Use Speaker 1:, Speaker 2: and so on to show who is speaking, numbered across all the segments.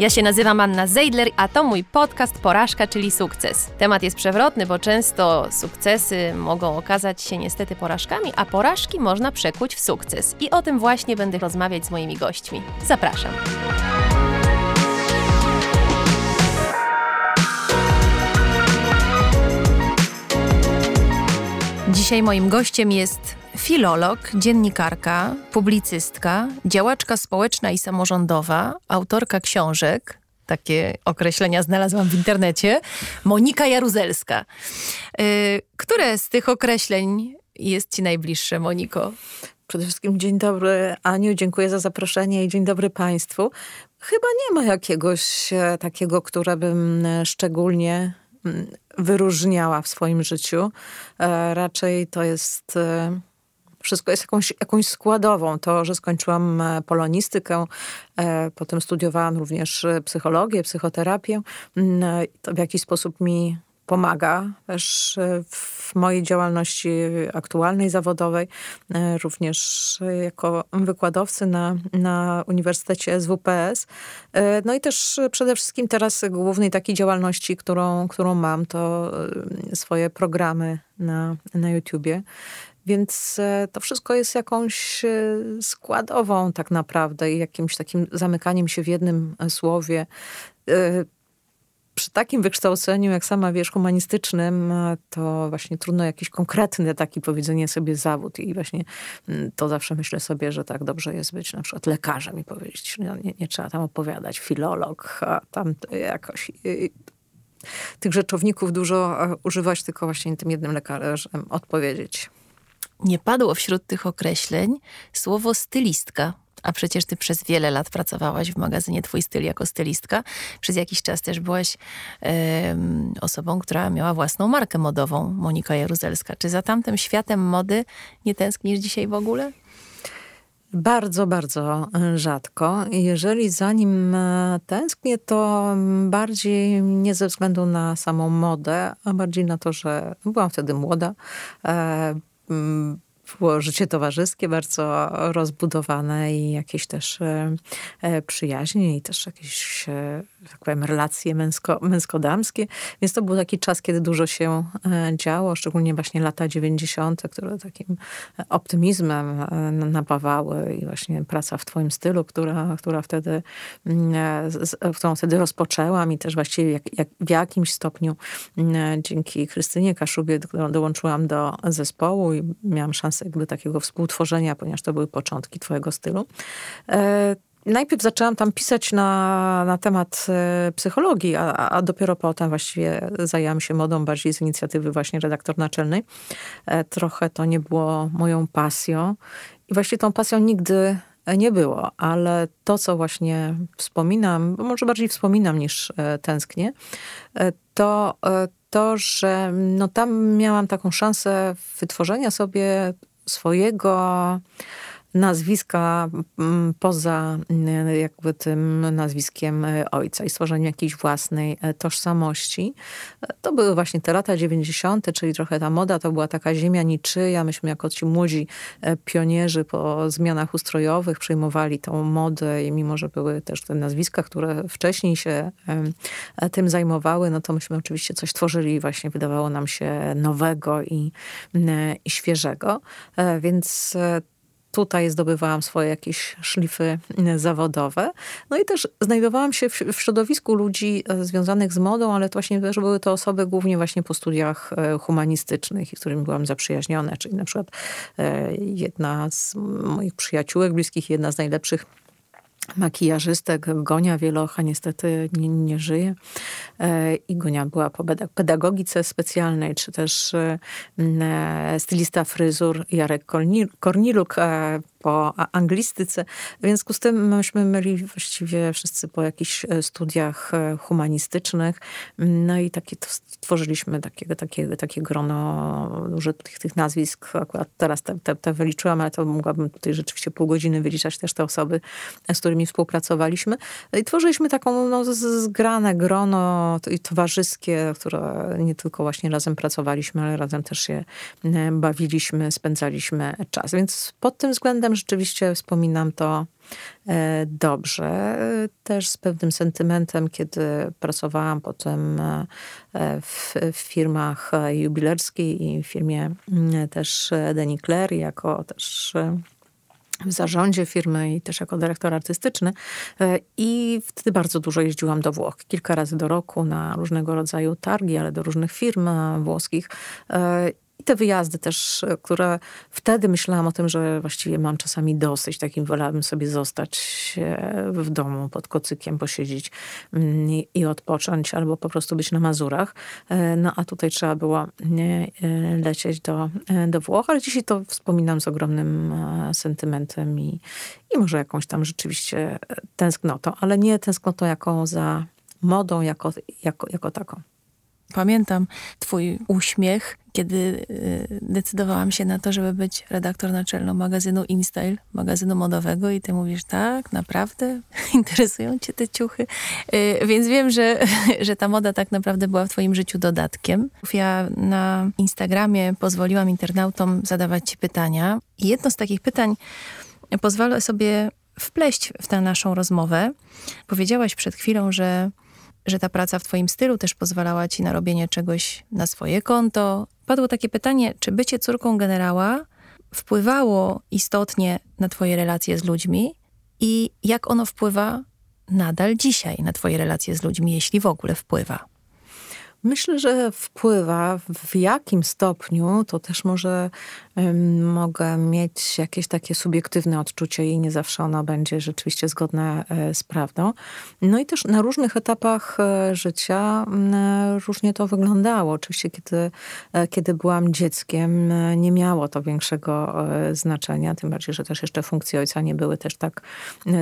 Speaker 1: Ja się nazywam Anna Zeidler, a to mój podcast Porażka, czyli sukces. Temat jest przewrotny, bo często sukcesy mogą okazać się niestety porażkami, a porażki można przekuć w sukces. I o tym właśnie będę rozmawiać z moimi gośćmi. Zapraszam. Dzisiaj moim gościem jest filolog, dziennikarka, publicystka, działaczka społeczna i samorządowa, autorka książek, takie określenia znalazłam w internecie, Monika Jaruzelska. Yy, które z tych określeń jest ci najbliższe, Moniko?
Speaker 2: Przede wszystkim dzień dobry Aniu, dziękuję za zaproszenie i dzień dobry Państwu. Chyba nie ma jakiegoś e, takiego, które bym e, szczególnie mm, wyróżniała w swoim życiu. E, raczej to jest wszystko jest jakąś, jakąś składową. To, że skończyłam e, polonistykę, e, potem studiowałam również e, psychologię, psychoterapię, mm, to w jakiś sposób mi pomaga też w mojej działalności aktualnej, zawodowej, również jako wykładowcy na, na Uniwersytecie SWPS. No i też przede wszystkim teraz głównej takiej działalności, którą, którą mam, to swoje programy na, na YouTubie. Więc e, to wszystko jest jakąś e, składową tak naprawdę i jakimś takim zamykaniem się w jednym e, słowie. Przy takim wykształceniu, jak sama wiesz, humanistycznym, to właśnie trudno jakiś konkretny taki powiedzenie sobie zawód i właśnie mm, to zawsze myślę sobie, że tak dobrze jest być na przykład lekarzem i powiedzieć, no nie, nie trzeba tam opowiadać, filolog, a tam jakoś tych rzeczowników dużo używać, tylko właśnie tym jednym lekarzem odpowiedzieć
Speaker 1: nie padło wśród tych określeń słowo stylistka. A przecież ty przez wiele lat pracowałaś w magazynie Twój Styl jako stylistka. Przez jakiś czas też byłaś osobą, która miała własną markę modową, Monika Jaruzelska. Czy za tamtym światem mody nie tęsknisz dzisiaj w ogóle?
Speaker 2: Bardzo, bardzo rzadko. Jeżeli za nim e, tęsknię, to bardziej nie ze względu na samą modę, a bardziej na to, że byłam wtedy młoda, e, było życie towarzyskie bardzo rozbudowane i jakieś też e, e, przyjaźnie i też jakieś, e, tak powiem, relacje męsko, męsko-damskie. Więc to był taki czas, kiedy dużo się działo, szczególnie właśnie lata 90., które takim optymizmem napawały i właśnie praca w twoim stylu, która, która wtedy, mm, którą wtedy rozpoczęłam i też właściwie jak, jak w jakimś stopniu mm, dzięki Krystynie Kaszubie, dołączyłam do zespołu i miałam szansę jakby takiego współtworzenia, ponieważ to były początki twojego stylu. E, najpierw zaczęłam tam pisać na, na temat e, psychologii, a, a dopiero potem właściwie zajęłam się modą bardziej z inicjatywy właśnie redaktor naczelnej. E, trochę to nie było moją pasją i właśnie tą pasją nigdy nie było, ale to, co właśnie wspominam, może bardziej wspominam niż tęsknię, to to, że no tam miałam taką szansę wytworzenia sobie swojego nazwiska mm, poza mm, jakby tym nazwiskiem e, ojca i stworzeniu jakiejś własnej e, tożsamości. To były właśnie te lata 90., czyli trochę ta moda to była taka ziemia niczyja. Myśmy jako ci młodzi e, pionierzy po zmianach ustrojowych przyjmowali tą modę i mimo, że były też te nazwiska, które wcześniej się tym zajmowały, no to myśmy oczywiście coś tworzyli właśnie wydawało nam się nowego i, i świeżego. Więc tutaj zdobywałam swoje jakieś szlify e, zawodowe. No i też znajdowałam się w, w środowisku ludzi e, związanych z modą, ale to właśnie też były to osoby głównie właśnie po studiach e, humanistycznych, z którymi byłam zaprzyjaźniona, czyli na przykład jedna z moich przyjaciółek bliskich, jedna z najlepszych makijażystek. Gonia Wielocha niestety nie, nie żyje i Gonia była po pedagogice specjalnej, czy też stylista fryzur Jarek Korniluk po anglistyce. W związku z tym myśmy byli właściwie wszyscy po jakichś e, studiach e, humanistycznych. No i takie stworzyliśmy takie, takie, takie grono dużo tych, tych nazwisk. Akurat teraz te, te, te wyliczyłam, ale to mogłabym tutaj rzeczywiście pół godziny wyliczać też te osoby, z którymi współpracowaliśmy. No I tworzyliśmy taką no, zgrane grono i towarzyskie, które nie tylko właśnie razem pracowaliśmy, ale razem też się bawiliśmy, spędzaliśmy czas. Więc pod tym względem względem rzeczywiście wspominam to e, dobrze. Też z pewnym sentymentem, kiedy pracowałam potem e, w, w firmach jubilerskiej i w firmie mm, też Deni Claire jako też w zarządzie firmy i też jako dyrektor artystyczny. I wtedy bardzo dużo jeździłam do Włoch. Kilka razy do roku na różnego rodzaju targi, ale do różnych firm włoskich. I te wyjazdy też, e, które wtedy myślałam o tym, że właściwie mam czasami dosyć, takim wolałabym sobie zostać e, w domu pod kocykiem, posiedzieć mm, i odpocząć, albo po prostu być na Mazurach. E, no a tutaj trzeba było lecieć do, do Włoch, ale dzisiaj to wspominam z ogromnym sentymentem i, i może jakąś tam rzeczywiście tęsknotą, ale nie tęsknotą jaką za modą jako, jako, jako taką.
Speaker 1: Pamiętam twój uśmiech, kiedy y, decydowałam się na to, żeby być redaktor naczelną magazynu InStyle, magazynu modowego i ty mówisz, tak, naprawdę interesują cię te ciuchy. Y, więc wiem, że, że ta moda tak naprawdę była w twoim życiu dodatkiem. Ja na Instagramie pozwoliłam internautom zadawać ci pytania i jedno z takich pytań pozwolę sobie wpleść w tę naszą rozmowę. Powiedziałaś przed chwilą, że że ta praca w Twoim stylu też pozwalała Ci na robienie czegoś na swoje konto. Padło takie pytanie, czy bycie córką generała wpływało istotnie na Twoje relacje z ludźmi i jak ono wpływa nadal dzisiaj na Twoje relacje z ludźmi, jeśli w ogóle wpływa?
Speaker 2: Myślę, że wpływa. W jakim stopniu to też może mogę mieć jakieś takie subiektywne odczucie i nie zawsze ono będzie rzeczywiście zgodne e, z prawdą. No i też na różnych etapach e, życia różnie to wyglądało. Oczywiście, kiedy, e, kiedy byłam dzieckiem, nie miało to większego znaczenia, tym bardziej, że też jeszcze funkcje ojca nie były też tak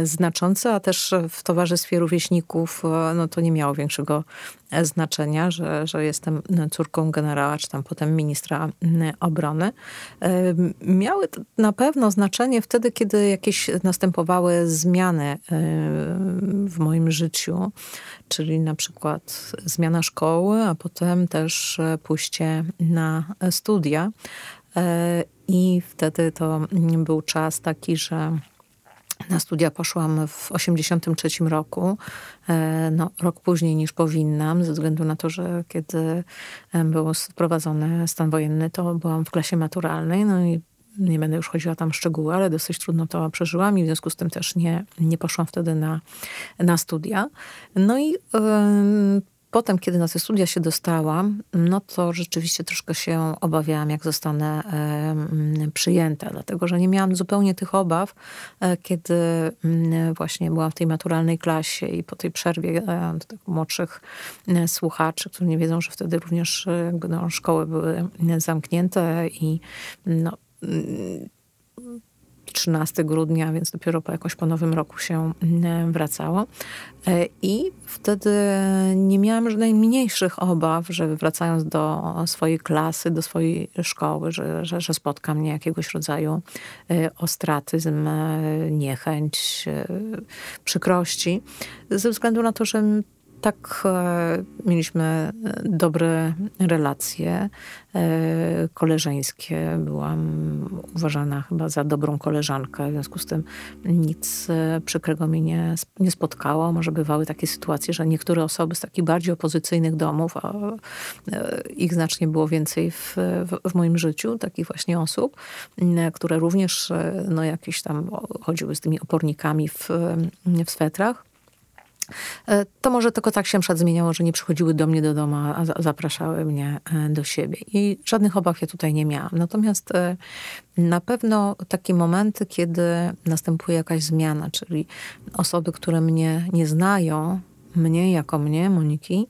Speaker 2: znaczące, a też w towarzystwie rówieśników no to nie miało większego znaczenia, że, że jestem córką generała, czy tam potem ministra obrony. Miały na pewno znaczenie wtedy, kiedy jakieś następowały zmiany w moim życiu, czyli na przykład zmiana szkoły, a potem też pójście na studia. E, I wtedy to był czas taki, że na studia poszłam w 1983 roku, e, no, rok później niż powinnam, ze względu na to, że kiedy e, był wprowadzony stan wojenny, to byłam w klasie maturalnej, no i nie będę już chodziła tam w szczegóły, ale dosyć trudno to przeżyłam i w związku z tym też nie, nie poszłam wtedy na, na studia. No i yy, Potem, kiedy na te studia się dostałam, no to rzeczywiście troszkę się obawiałam, jak zostanę przyjęta, dlatego że nie miałam zupełnie tych obaw, e, kiedy m, właśnie byłam w tej maturalnej klasie i po tej przerwie e, tych młodszych e, słuchaczy, którzy nie wiedzą, że wtedy również jakby, no, szkoły były zamknięte i no, 13 grudnia, więc dopiero po jakoś po nowym roku się mm, wracało. E, I wtedy nie miałam żadnych mniejszych obaw, że wracając do swojej klasy, do swojej szkoły, że, że, że spotka mnie jakiegoś rodzaju e, ostratyzm, e, niechęć, przykrości, ze względu na to, że tak e, mieliśmy e, dobre relacje e, koleżeńskie. Byłam uważana chyba za dobrą koleżankę, w związku z tym nic przykrego mi nie, nie spotkało. Może bywały takie sytuacje, że niektóre osoby z takich bardziej opozycyjnych domów, a ich znacznie było więcej w, w, w moim życiu, takich właśnie osób, które również no, jakieś tam chodziły z tymi opornikami w, w swetrach to może tylko tak się przed zmieniało, że nie przychodziły do mnie do domu, a zapraszały mnie e, do siebie. I żadnych obaw ja tutaj nie miałam. Natomiast e, na pewno takie momenty, kiedy następuje jakaś zmiana, czyli osoby, które mnie nie znają, mnie jako mnie, Moniki,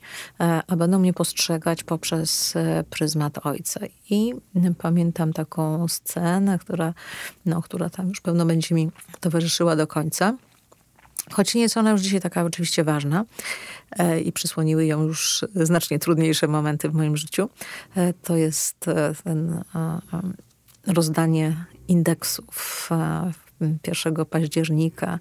Speaker 2: a będą mnie postrzegać poprzez pryzmat ojca. I pamiętam taką scenę, która, no, która tam już pewno będzie mi towarzyszyła do końca Choć nie jest ona już dzisiaj taka oczywiście ważna e, i przysłoniły ją już znacznie trudniejsze momenty w moim życiu, e, to jest e, ten rozdanie indeksów 1 października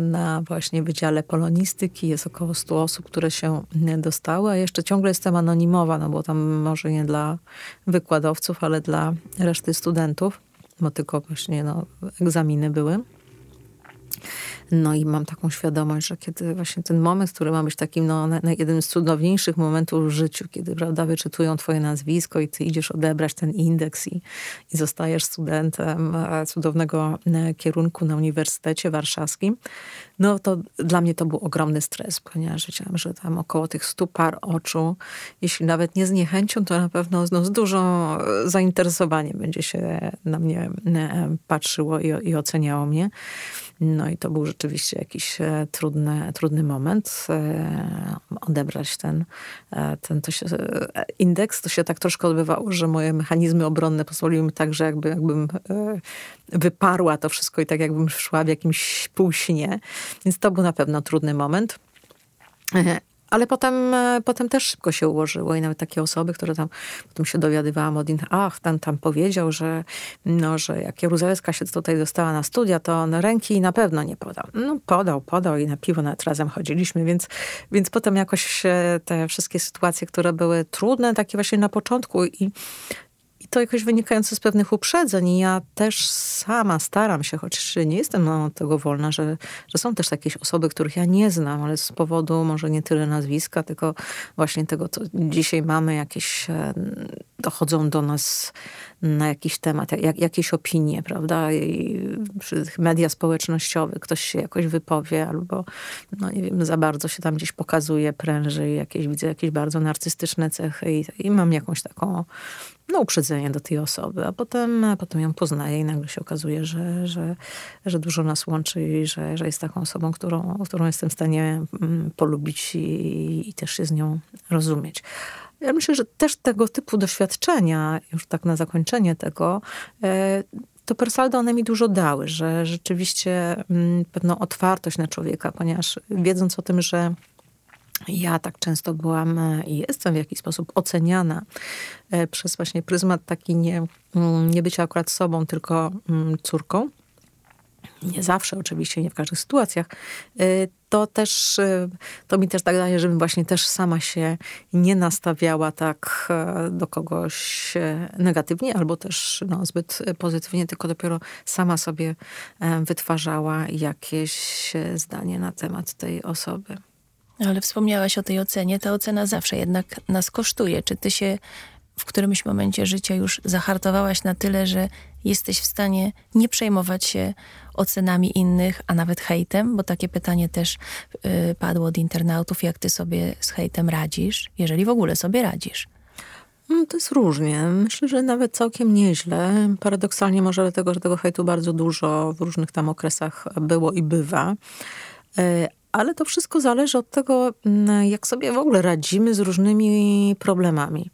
Speaker 2: na właśnie Wydziale Polonistyki. Jest około 100 osób, które się dostały, a jeszcze ciągle jestem anonimowa, no bo tam może nie dla wykładowców, ale dla reszty studentów. bo tylko właśnie no, egzaminy były. No i mam taką świadomość, że kiedy właśnie ten moment, który ma być takim, no, na, na jeden z cudowniejszych momentów w życiu, kiedy, prawda, wyczytują twoje nazwisko i ty idziesz odebrać ten indeks i, i zostajesz studentem e, cudownego e, kierunku na Uniwersytecie Warszawskim, no to dla mnie to był ogromny stres, ponieważ wiedziałam, że tam około tych stu par oczu, jeśli nawet nie z niechęcią, to na pewno no, z dużą e, zainteresowaniem będzie się na mnie patrzyło i, i oceniało mnie. No i to był rzeczywiście jakiś e, trudny, trudny moment. E, odebrać ten, e, ten to się, indeks. To się tak troszkę odbywało, że moje mechanizmy obronne pozwoliły mi tak, że jakby, jakbym wyparła to wszystko i tak jakbym szła w jakimś półśnie. Więc to był na pewno trudny moment. Ale potem, e, potem też szybko się ułożyło i nawet takie osoby, które tam, potem się dowiadywałam od innych, ach, ten tam powiedział, że, no, że jak Jaruzelska się tutaj dostała na studia, to on ręki na pewno nie podał. No podał, podał i na piwo nawet razem chodziliśmy, więc, więc potem jakoś te wszystkie sytuacje, które były trudne, takie właśnie na początku i i to jakoś wynikające z pewnych uprzedzeń. I ja też sama staram się, choć nie jestem no, tego wolna, że, że są też jakieś osoby, których ja nie znam, ale z powodu może nie tyle nazwiska, tylko właśnie tego, co dzisiaj mamy, jakieś e, dochodzą do nas na jakiś temat, jak, jakieś opinie, prawda? I przy media społecznościowych ktoś się jakoś wypowie albo, no nie wiem, za bardzo się tam gdzieś pokazuje, pręży, jakieś, widzę jakieś bardzo narcystyczne cechy i, i mam jakąś taką no, uprzedzenie do tej osoby, a potem, a potem ją poznaję i nagle się okazuje, że, że, że dużo nas łączy i że, że jest taką osobą, którą, którą jestem w stanie mm, polubić i, i też się z nią rozumieć. Ja myślę, że też tego typu doświadczenia, już tak na zakończenie tego, e, to per saldo one mi dużo dały, że rzeczywiście mm, pewną otwartość na człowieka, ponieważ wiedząc o tym, że ja tak często byłam e, i jestem w jakiś sposób oceniana e, przez właśnie pryzmat taki nie, mm, nie bycia akurat sobą, tylko mm, córką. Nie zawsze, oczywiście, nie w każdych sytuacjach. E, to też, to mi też tak daje, żebym właśnie też sama się nie nastawiała tak do kogoś negatywnie, albo też no, zbyt pozytywnie, tylko dopiero sama sobie wytwarzała jakieś zdanie na temat tej osoby.
Speaker 1: Ale wspomniałaś o tej ocenie. Ta ocena zawsze jednak nas kosztuje. Czy ty się w którymś momencie życia już zahartowałaś na tyle, że jesteś w stanie nie przejmować się ocenami innych, a nawet hejtem? Bo takie pytanie też yy, padło od internautów. Jak ty sobie z hejtem radzisz? Jeżeli w ogóle sobie radzisz.
Speaker 2: Mm, to jest różnie. Myślę, że nawet całkiem nieźle. Paradoksalnie może dlatego, że tego hejtu bardzo dużo w różnych tam okresach było i bywa. Ale to wszystko zależy od tego, mm, jak sobie w ogóle radzimy z różnymi problemami.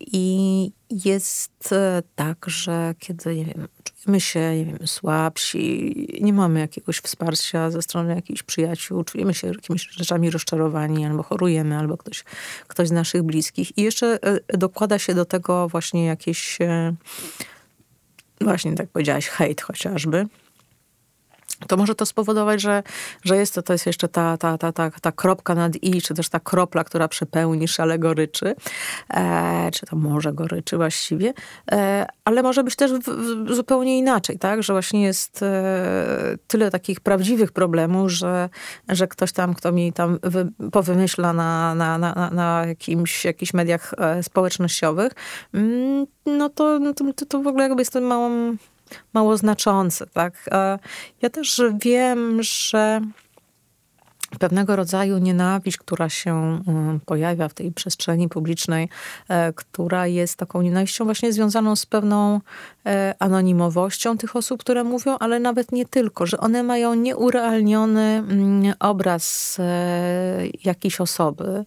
Speaker 2: I jest e, tak, że kiedy, nie wiem, czujemy się, nie wiem, słabsi, nie mamy jakiegoś wsparcia ze strony jakichś przyjaciół, czujemy się jakimiś rzeczami rozczarowani, albo chorujemy, albo ktoś, ktoś z naszych bliskich. I jeszcze e, dokłada się do tego właśnie jakieś, e, właśnie tak powiedziałaś, hejt chociażby to może to spowodować, że, że jest to, to jest jeszcze ta, ta, ta, ta, ta kropka nad i, czy też ta kropla, która przepełni szale goryczy, e, czy to może goryczy właściwie, e, ale może być też w, w zupełnie inaczej, tak, że właśnie jest e, tyle takich prawdziwych problemów, że, że ktoś tam, kto mi tam wy, powymyśla na, na, na, na jakimś, jakichś mediach e, społecznościowych, mm, no to, to, to w ogóle jakby jestem małą mało znaczące. Tak? Ja też wiem, że pewnego rodzaju nienawiść, która się um, pojawia w tej przestrzeni publicznej, e, która jest taką nienawiścią właśnie związaną z pewną e, anonimowością tych osób, które mówią, ale nawet nie tylko, że one mają nieurealniony mm, obraz e, jakiejś osoby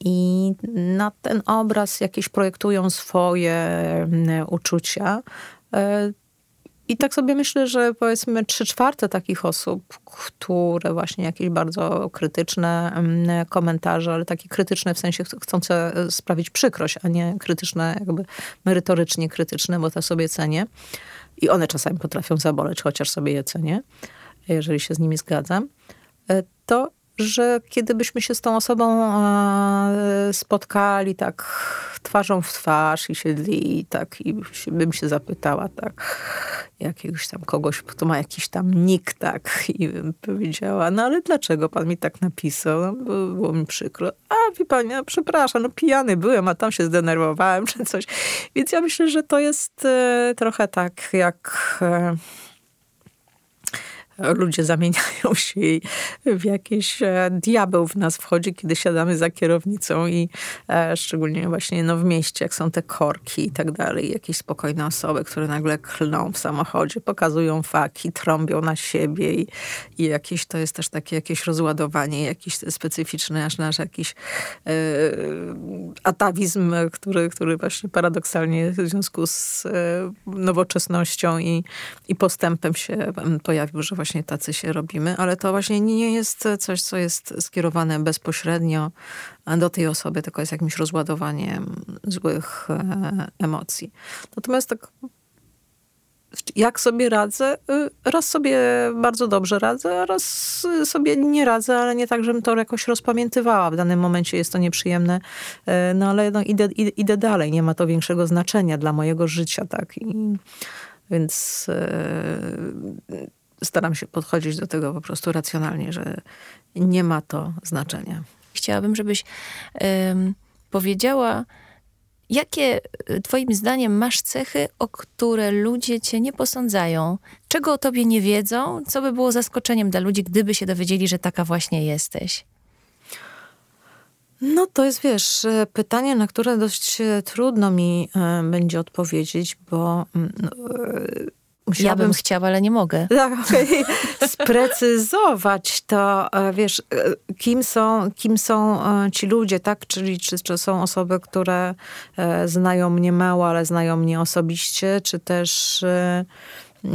Speaker 2: i na ten obraz jakieś projektują swoje mm, uczucia i tak sobie myślę, że powiedzmy trzy czwarte takich osób, które właśnie jakieś bardzo krytyczne mm, komentarze, ale takie krytyczne w sensie chcące sprawić przykrość, a nie krytyczne, jakby merytorycznie krytyczne, bo to sobie cenię. I one czasami potrafią zaboleć, chociaż sobie je cenię, jeżeli się z nimi zgadzam. E, to że kiedy byśmy się z tą osobą e, spotkali tak twarzą w twarz i siedli tak i bym się zapytała tak jakiegoś tam kogoś, kto ma jakiś tam nick tak i bym powiedziała, no ale dlaczego pan mi tak napisał? No, było mi przykro. A wie pani, no, przepraszam, no pijany byłem, a tam się zdenerwowałem czy coś. Więc ja myślę, że to jest e, trochę tak jak... Ludzie zamieniają się w jakiś e, diabeł w nas wchodzi, kiedy siadamy za kierownicą i e, szczególnie właśnie no, w mieście, jak są te korki i tak dalej, jakieś spokojne osoby, które nagle klną w samochodzie, pokazują faki, trąbią na siebie i, i jakieś, to jest też takie jakieś rozładowanie, jakiś specyficzny aż nasz jakiś e, atawizm, który, który właśnie paradoksalnie w związku z nowoczesnością i, i postępem się pojawił, że właśnie właśnie tacy się robimy, ale to właśnie nie jest coś, co jest skierowane bezpośrednio do tej osoby, tylko jest jakimś rozładowaniem złych e, emocji. Natomiast tak jak sobie radzę? Y, raz sobie bardzo dobrze radzę, raz sobie nie radzę, ale nie tak, żebym to jakoś rozpamiętywała. W danym momencie jest to nieprzyjemne, e, no ale no, idę, idę, dalej. Nie ma to większego znaczenia dla mojego życia, tak? I, więc e, staram się podchodzić do tego po prostu racjonalnie, że nie ma to znaczenia.
Speaker 1: Chciałabym, żebyś powiedziała, jakie y, Twoim zdaniem masz cechy, o które ludzie Cię nie posądzają? Czego o Tobie nie wiedzą? Co by było zaskoczeniem dla ludzi, gdyby się dowiedzieli, że taka właśnie jesteś?
Speaker 2: No to jest, wiesz, e, pytanie, na które dość e, trudno mi e, będzie odpowiedzieć, bo no,
Speaker 1: ja bym chciała, ale nie mogę.
Speaker 2: Tak, sprecyzować to, e, wiesz, e, kim są, kim są e, ci ludzie, tak? Czyli czy, czy są osoby, które znają mnie mało, ale znają mnie osobiście, czy też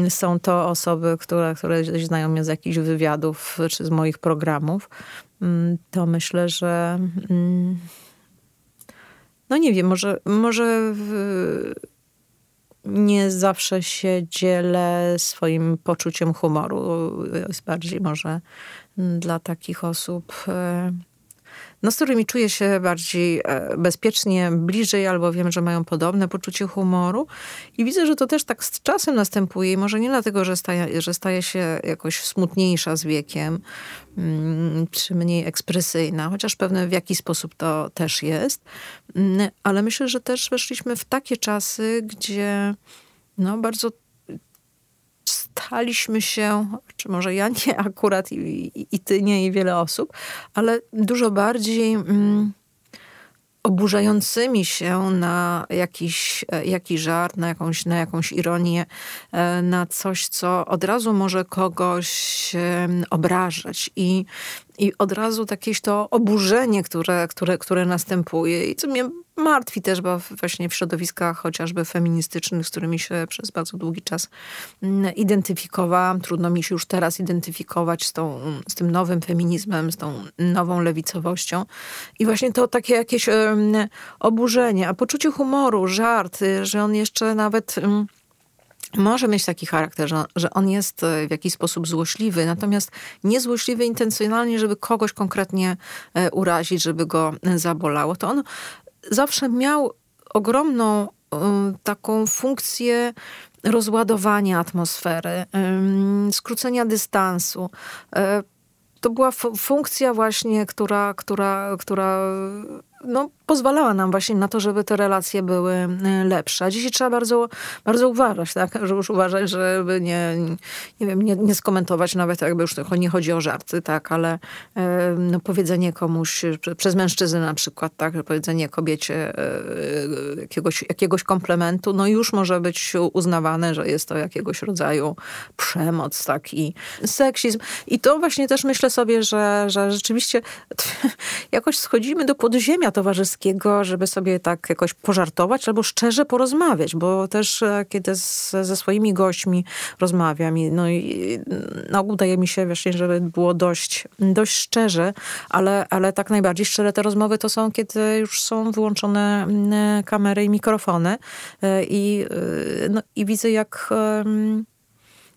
Speaker 2: są to osoby, które, które znają mnie z jakichś wywiadów, czy z moich programów. Mm, to myślę, że mm, no nie wiem, może, może w, nie zawsze się dzielę swoim poczuciem humoru. Jest bardziej może dla takich osób, e, no, z którymi czuję się bardziej e, bezpiecznie, bliżej, albo wiem, że mają podobne poczucie humoru. I widzę, że to też tak z czasem następuje. I może nie dlatego, że staje, że staje się jakoś smutniejsza z wiekiem, mm, czy mniej ekspresyjna, chociaż pewne w jaki sposób to też jest. Mm, ale myślę, że też weszliśmy w takie czasy, gdzie no, bardzo staliśmy się, czy może ja nie akurat i, i, i ty nie i wiele osób, ale dużo bardziej mm, oburzającymi się na jakiś, e, jakiś żart, na jakąś, na jakąś ironię, e, na coś, co od razu może kogoś obrażać. I, i od razu jakieś to oburzenie, które, które, które następuje i co mnie martwi też, bo właśnie w środowiskach chociażby feministycznych, z którymi się przez bardzo długi czas mm, identyfikowałam. Trudno mi się już teraz identyfikować z, tą, z tym nowym feminizmem, z tą nową lewicowością. I właśnie to takie jakieś oburzenie, a poczucie humoru, żart, że on jeszcze nawet... Może mieć taki charakter, że, że on jest e, w jakiś sposób złośliwy, natomiast nie złośliwy intencjonalnie, żeby kogoś konkretnie e, urazić, żeby go zabolało. To on zawsze miał ogromną taką funkcję rozładowania atmosfery, skrócenia dystansu. E, to była funkcja właśnie, która, która, która no, pozwalała nam właśnie na to, żeby te relacje były e, lepsze. A dzisiaj trzeba bardzo, bardzo uważać, tak? Że już uważać, żeby nie, nie wiem, nie, nie skomentować nawet jakby już nie chodzi o żarty, tak? Ale e, no, powiedzenie komuś, przez mężczyznę na przykład, tak? Powiedzenie kobiecie e, jakiegoś, jakiegoś komplementu, no już może być uznawane, że jest to jakiegoś rodzaju przemoc, tak? I seksizm. I to właśnie też myślę sobie, że, że rzeczywiście jakoś schodzimy do podziemia towarzyskiego, żeby sobie tak jakoś pożartować albo szczerze porozmawiać, bo też e, kiedy z, ze swoimi gośćmi rozmawiam i no i no, udaje mi się właśnie, żeby było dość, dość szczerze, ale, ale tak najbardziej szczere te rozmowy to są, kiedy już są wyłączone mm, kamery i mikrofony e, i, e, no, i widzę jak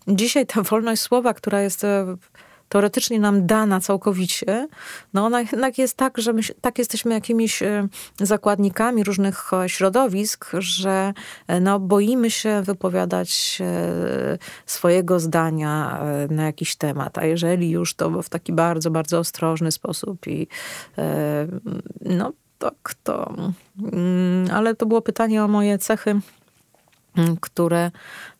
Speaker 2: dzisiaj ta wolność słowa, która jest teoretycznie nam dana całkowicie, no ona jednak jest tak, że my tak jesteśmy jakimiś e, zakładnikami różnych e, środowisk, że no, boimy się wypowiadać swojego zdania na jakiś temat, a jeżeli już to w taki bardzo, bardzo ostrożny sposób i no tak, to... Mm, ale to było pytanie o moje cechy które,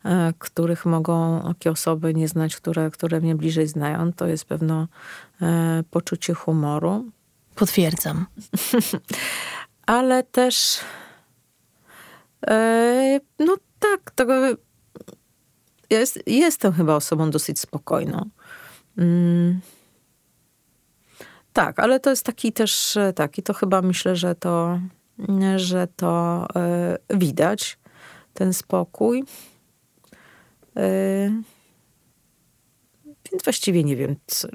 Speaker 2: e, których mogą takie osoby nie znać, które, które mnie bliżej znają. To jest pewno e, poczucie humoru.
Speaker 1: Potwierdzam.
Speaker 2: Ale też e, no tak, to, ja jest, jestem chyba osobą dosyć spokojną. Mm. Tak, ale to jest taki też, e, taki to chyba myślę, że to, że to y, widać, ten spokój. Y, więc właściwie nie wiem, co,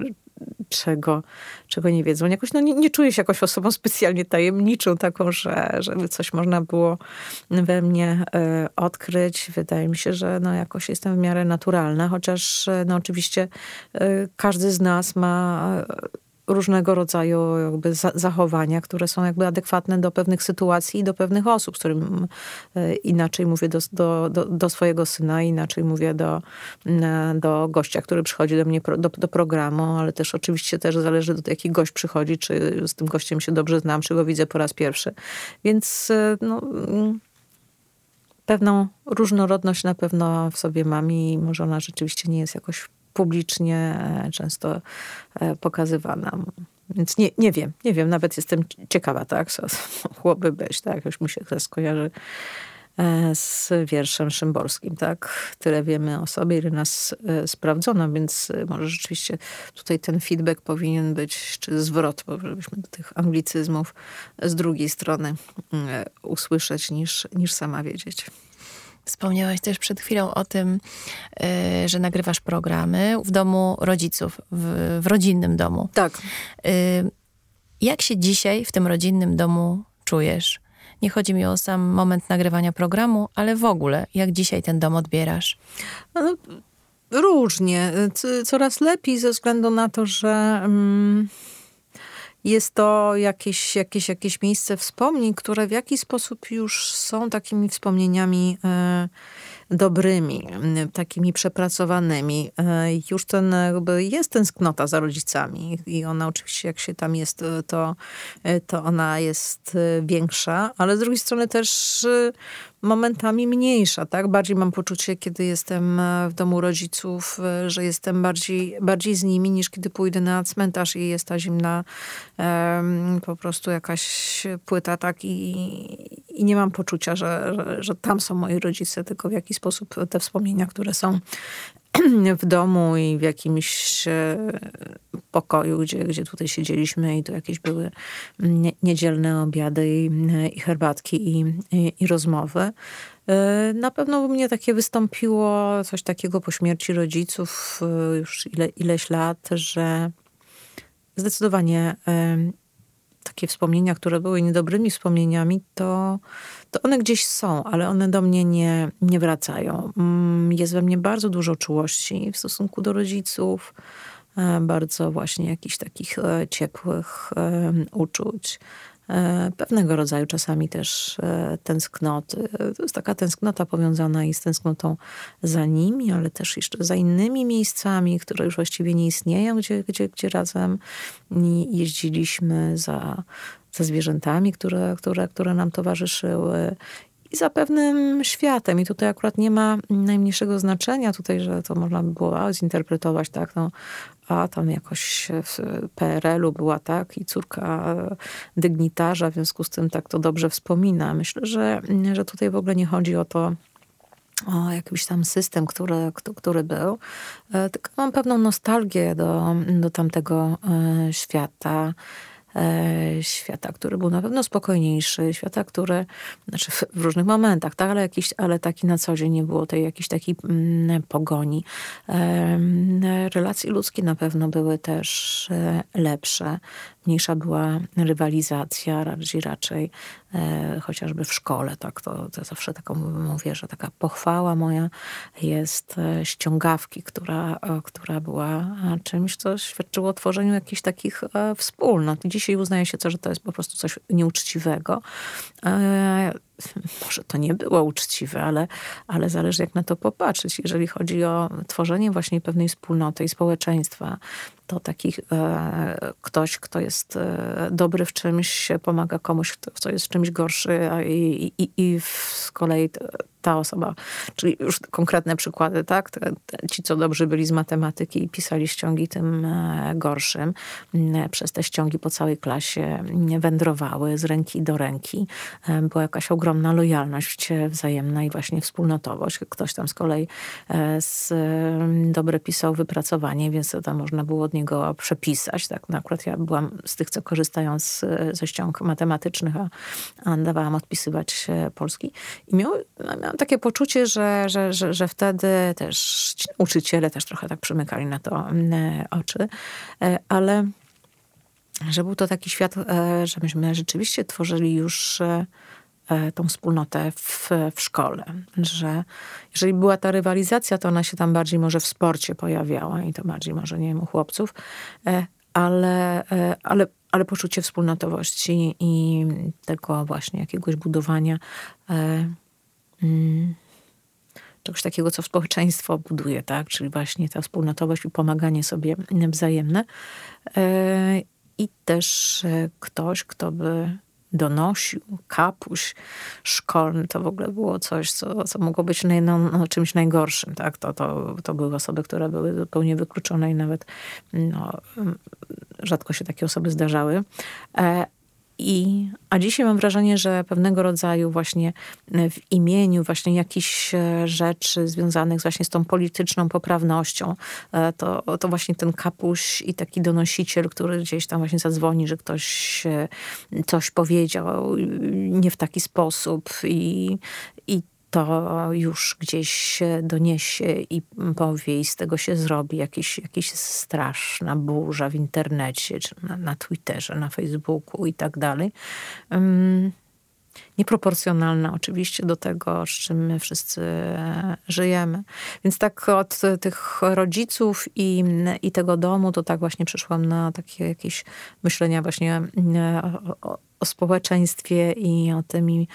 Speaker 2: czego, czego nie wiedzą. Jakoś, no, nie, nie czuję się jakoś osobą specjalnie tajemniczą, taką, że, żeby coś można było we mnie y, odkryć. Wydaje mi się, że no, jakoś jestem w miarę naturalna, chociaż no, oczywiście każdy z nas ma różnego rodzaju jakby zachowania, które są jakby adekwatne do pewnych sytuacji i do pewnych osób, z którym e, inaczej mówię do, do, do, do swojego syna, inaczej mówię do, do gościa, który przychodzi do mnie do, do programu, ale też oczywiście też zależy do jaki gość przychodzi, czy z tym gościem się dobrze znam, czy go widzę po raz pierwszy. Więc e, no, mm, pewną różnorodność na pewno w sobie mam i może ona rzeczywiście nie jest jakoś publicznie e, często e, pokazywana. Więc nie, nie wiem, nie wiem, nawet jestem ciekawa, tak, co mogłoby być, tak, już mi się to skojarzy e, z wierszem szymborskim, tak? Tyle wiemy o sobie, ile nas sprawdzono, więc może rzeczywiście tutaj ten feedback powinien być, czy zwrot, żebyśmy tych anglicyzmów z drugiej strony usłyszeć, niż, niż sama wiedzieć.
Speaker 1: Wspomniałaś też przed chwilą o tym, y, że nagrywasz programy w domu rodziców, w, w rodzinnym domu.
Speaker 2: Tak.
Speaker 1: Y, jak się dzisiaj w tym rodzinnym domu czujesz? Nie chodzi mi o sam moment nagrywania programu, ale w ogóle, jak dzisiaj ten dom odbierasz?
Speaker 2: No, różnie. Coraz lepiej ze względu na to, że. Um jest to jakieś, jakieś, jakieś miejsce wspomnień, które w jakiś sposób już są takimi wspomnieniami e, dobrymi, takimi przepracowanymi. E, już ten, jakby jest tęsknota za rodzicami i ona oczywiście, jak się tam jest, e, to, to ona jest większa, ale z drugiej strony też momentami mniejsza, tak? Bardziej mam poczucie, kiedy jestem e, w domu rodziców, e, że jestem bardziej, bardziej z nimi, niż kiedy pójdę na cmentarz i jest ta zimna po prostu jakaś płyta, tak? I, i nie mam poczucia, że, że, że tam są moi rodzice, tylko w jakiś sposób te wspomnienia, które są w domu i w jakimś e, pokoju, gdzie, gdzie tutaj siedzieliśmy i to jakieś były niedzielne obiady i, i herbatki i, i, i rozmowy. E, na pewno u mnie takie wystąpiło coś takiego po śmierci rodziców e, już ile, ileś lat, że zdecydowanie takie wspomnienia, które były niedobrymi wspomnieniami, to, to one gdzieś są, ale one do mnie nie, nie wracają. Mm, jest we mnie bardzo dużo czułości w stosunku do rodziców, e, bardzo właśnie jakichś takich e, ciepłych e, uczuć. E, pewnego rodzaju czasami też e, tęsknoty. To jest taka tęsknota powiązana i z tęsknotą za nimi, ale też jeszcze za innymi miejscami, które już właściwie nie istnieją, gdzie, gdzie, gdzie razem jeździliśmy za, za zwierzętami, które, które, które nam towarzyszyły i za pewnym światem. I tutaj akurat nie ma najmniejszego znaczenia tutaj, że to można by było zinterpretować tak, no, a tam jakoś w PRL-u była tak i córka dygnitarza, w związku z tym tak to dobrze wspomina. Myślę, że, że tutaj w ogóle nie chodzi o to, o jakiś tam system, który, który był, e, tylko mam pewną nostalgię do, do tamtego e, świata. E, świata, który był na pewno spokojniejszy, świata, który, znaczy w różnych momentach, tak, ale, jakiś, ale taki na co dzień nie było tej jakiejś takiej mm, pogoni. E, relacje ludzkie na pewno były też e, lepsze. Mniejsza była rywalizacja, raczej, raczej e, chociażby w szkole, tak, to, to zawsze taką mówię, że taka pochwała moja jest e, ściągawki, która, e, która była czymś, co świadczyło o tworzeniu jakichś takich e, wspólnot. Dzisiaj uznaje się to, że to jest po prostu coś nieuczciwego. E, może to nie było uczciwe, ale, ale zależy jak na to popatrzeć. Jeżeli chodzi o tworzenie właśnie pewnej wspólnoty i społeczeństwa, to taki e, ktoś, kto jest e, dobry w czymś, pomaga komuś, kto, jest w czymś gorszy, a i, i, i z kolei ta osoba, czyli już konkretne przykłady, tak? Ci, co dobrzy byli z matematyki i pisali ściągi tym e, gorszym, przez te ściągi po całej klasie wędrowały z ręki do ręki. E, była jakaś ogromna lojalność wzajemna i właśnie wspólnotowość. Ktoś tam z kolei e, z, dobre pisał wypracowanie, więc tam można było od niego przepisać. Tak? No akurat ja byłam z tych, co korzystają z, ze ściąg matematycznych, a, a dawałam odpisywać polski. I miał, miałam takie poczucie, że, że, że, że wtedy też uczyciele też trochę tak przymykali na to mm, oczy, e, ale że był to taki świat, e, że myśmy rzeczywiście tworzyli już e, tą wspólnotę w, w szkole. Że jeżeli była ta rywalizacja, to ona się tam bardziej może w sporcie pojawiała i to bardziej może, nie wiem, u chłopców, ale, ale, ale poczucie wspólnotowości i tego właśnie jakiegoś budowania Mm. czegoś takiego, co społeczeństwo buduje, tak? Czyli właśnie ta wspólnotowość i pomaganie sobie wzajemne. E, I też e, ktoś, kto by donosił, kapuś szkolny, to w ogóle było coś, co, co mogło być naj, no, no, czymś najgorszym. Tak? To, to, to były osoby, które były zupełnie wykluczone i nawet no, rzadko się takie osoby zdarzały. I, a dzisiaj mam wrażenie, że pewnego rodzaju właśnie e, w imieniu właśnie jakichś e, rzeczy związanych właśnie z tą polityczną poprawnością, e, to, to właśnie ten kapuś i taki donosiciel, który gdzieś tam właśnie zadzwoni, że ktoś coś powiedział nie w taki sposób i, i to już gdzieś się doniesie i powie i z tego się zrobi jakiś, jakiś straszna burza w internecie, czy na, na Twitterze, na Facebooku i tak dalej. Nieproporcjonalna oczywiście do tego, z czym my wszyscy żyjemy. Więc tak od tych rodziców i, i tego domu, to tak właśnie przyszłam na takie jakieś myślenia właśnie o, o społeczeństwie i o tym. I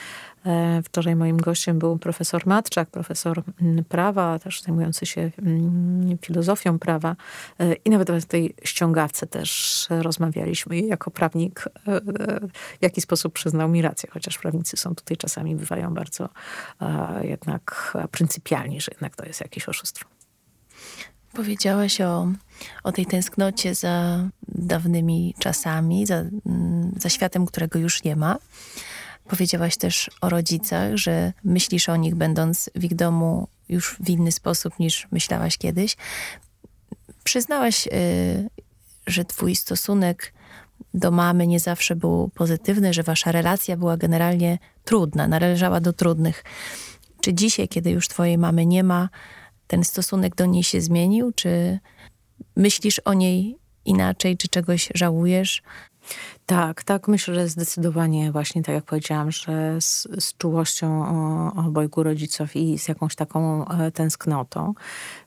Speaker 2: e, wczoraj moim gościem był profesor Matczak, profesor mm, prawa, też zajmujący się mm, filozofią prawa. E, I nawet w tej ściągawce też rozmawialiśmy. I jako prawnik e, w jaki sposób przyznał mi rację, chociaż prawnicy są tutaj czasami, bywają bardzo jednak pryncypialni, że jednak to jest jakieś oszustwo.
Speaker 1: Powiedziałaś o, o tej tęsknocie za dawnymi czasami, za, mm, za światem, którego już nie ma. Powiedziałaś też o rodzicach, że myślisz o nich, będąc w ich domu już w inny sposób niż myślałaś kiedyś. Przyznałaś, y, że twój stosunek do mamy nie zawsze był pozytywny, że wasza relacja była generalnie trudna, należała do trudnych. Czy dzisiaj, kiedy już twojej mamy nie ma, ten stosunek do niej się zmienił? Czy myślisz o niej inaczej, czy czegoś żałujesz?
Speaker 2: Tak, tak, myślę, że zdecydowanie właśnie tak jak powiedziałam, że z, z czułością obojgu rodziców i z jakąś taką e, tęsknotą.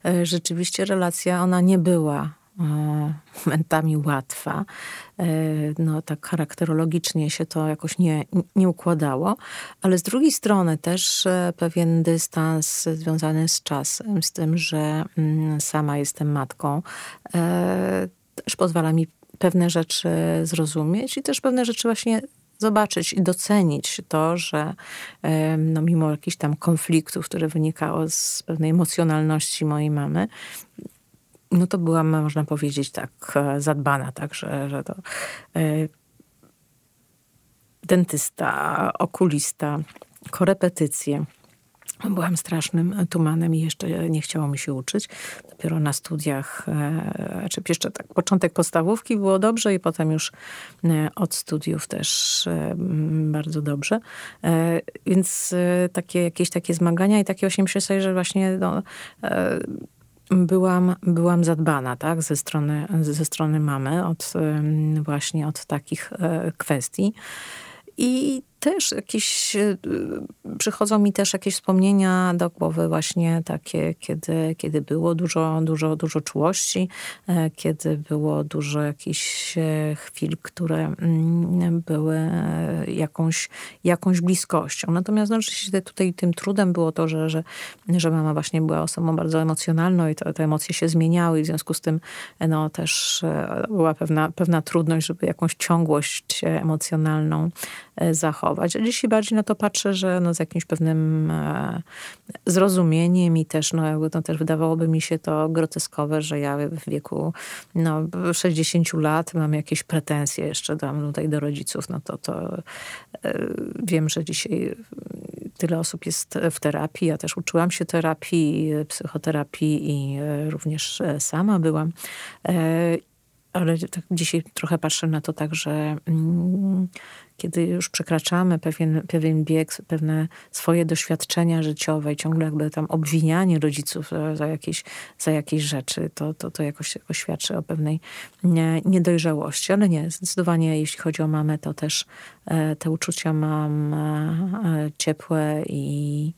Speaker 2: E, rzeczywiście relacja, ona nie była momentami łatwa. E, no, tak charakterologicznie się to jakoś nie, nie układało, ale z drugiej strony też e, pewien dystans związany z czasem, z tym, że mm, sama jestem matką, też pozwala mi pewne rzeczy zrozumieć i też pewne rzeczy właśnie zobaczyć i docenić to, że no, mimo jakichś tam konfliktów, które wynikało z pewnej emocjonalności mojej mamy, no to byłam, można powiedzieć, tak e, zadbana, tak, że, że to e, dentysta, okulista, korepetycje. Byłam strasznym tumanem i jeszcze nie chciało mi się uczyć. Dopiero na studiach, e, czy jeszcze tak, początek podstawówki było dobrze i potem już od studiów też bardzo dobrze. Więc takie, jakieś takie zmagania i takie właśnie myślę sobie, że właśnie no, byłam, byłam zadbana, tak, ze strony, ze strony mamy, od, właśnie od takich e, kwestii. I też jakieś, e, przychodzą mi też jakieś wspomnienia do głowy właśnie takie, kiedy, kiedy było dużo, dużo, dużo czułości, e, kiedy było dużo jakichś e, chwil, które mm, były jakąś, jakąś bliskością. Natomiast no, rzeczywiście tutaj tym trudem było to, że, że, że mama właśnie była osobą bardzo emocjonalną i to, te emocje się zmieniały i w związku z tym no, też była pewna, pewna trudność, żeby jakąś ciągłość emocjonalną zachować zachować. A dzisiaj bardziej na to patrzę, że no z jakimś pewnym e, zrozumieniem i też, no, no też wydawałoby mi się to groteskowe, że ja w wieku no, 60 lat mam jakieś pretensje jeszcze do, tutaj do rodziców. No to, to e, wiem, że dzisiaj tyle osób jest w terapii. Ja też uczyłam się terapii, psychoterapii i e, również e, sama byłam. E, ale tak dzisiaj trochę patrzę na to tak, że mm, kiedy już przekraczamy pewien, pewien bieg, pewne swoje doświadczenia życiowe i ciągle jakby tam obwinianie rodziców za jakieś, za jakieś rzeczy, to, to, to jakoś, jakoś o pewnej nie, niedojrzałości. Ale nie, zdecydowanie jeśli chodzi o mamę, to też e, te uczucia mam e, e, ciepłe i,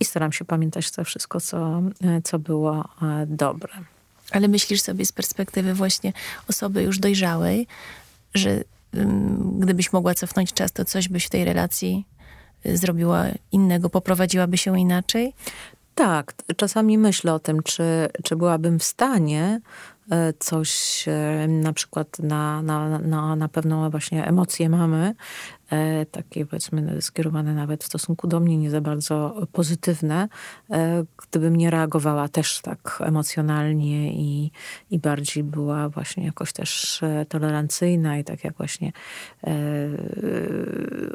Speaker 2: i staram się pamiętać to wszystko, co, e, co było e, dobre.
Speaker 1: Ale myślisz sobie z perspektywy właśnie osoby już dojrzałej, że gdybyś mogła cofnąć czas, to coś byś w tej relacji y, zrobiła innego, poprowadziłaby się inaczej?
Speaker 2: Tak, czasami myślę o tym, czy, czy byłabym w stanie e, coś e, na przykład na, na, na, na pewną właśnie emocję mamy, takie powiedzmy skierowane nawet w stosunku do mnie, nie za bardzo pozytywne, e, gdybym nie reagowała też tak emocjonalnie i, i bardziej była właśnie jakoś też e, tolerancyjna i tak jak właśnie e,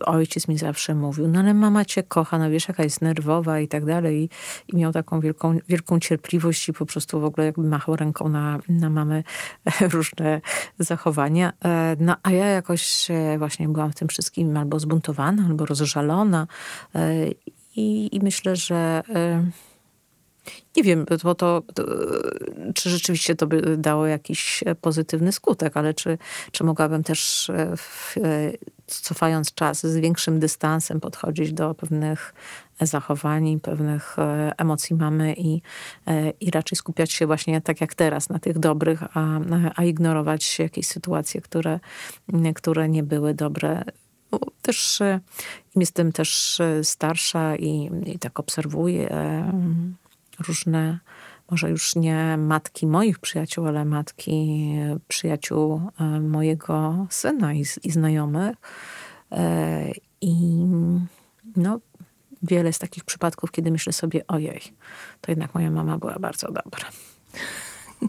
Speaker 2: ojciec mi zawsze mówił, no ale mama cię kocha, no wiesz jaka jest nerwowa i tak dalej i, i miał taką wielką, wielką cierpliwość i po prostu w ogóle jakby machał ręką na, na mamy różne zachowania. No a ja jakoś właśnie byłam w tym wszystkim albo zbuntowana, albo rozżalona. E, I, i myślę, że e, nie wiem, bo to, to, czy rzeczywiście to by dało jakiś pozytywny skutek, ale czy, czy mogłabym też e, w, cofając czas z większym dystansem podchodzić do pewnych zachowań, pewnych emocji mamy i, i raczej skupiać się właśnie tak jak teraz na tych dobrych, a, a ignorować jakieś sytuacje, które, które nie były dobre bo też e, jestem też e, starsza i, i tak obserwuję e, różne, może już nie matki moich przyjaciół, ale matki przyjaciół mojego syna i, i znajomych. I no, wiele z takich przypadków, kiedy myślę sobie, ojej, to jednak moja mama była bardzo dobra.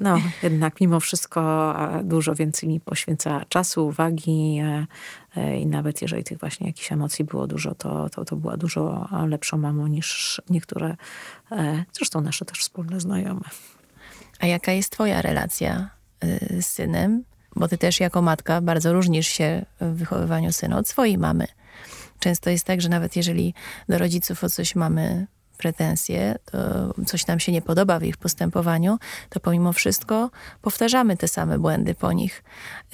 Speaker 2: No, jednak mimo wszystko dużo więcej mi poświęca czasu, uwagi e, e, i nawet jeżeli tych właśnie jakichś emocji było dużo, to, to, to była dużo lepszą mamą niż niektóre, e, zresztą nasze też wspólne znajome.
Speaker 1: A jaka jest twoja relacja z synem? Bo ty też jako matka bardzo różnisz się w wychowywaniu syna od swojej mamy. Często jest tak, że nawet jeżeli do rodziców o coś mamy pretensje, coś nam się nie podoba w ich postępowaniu, to pomimo wszystko powtarzamy te same błędy po nich.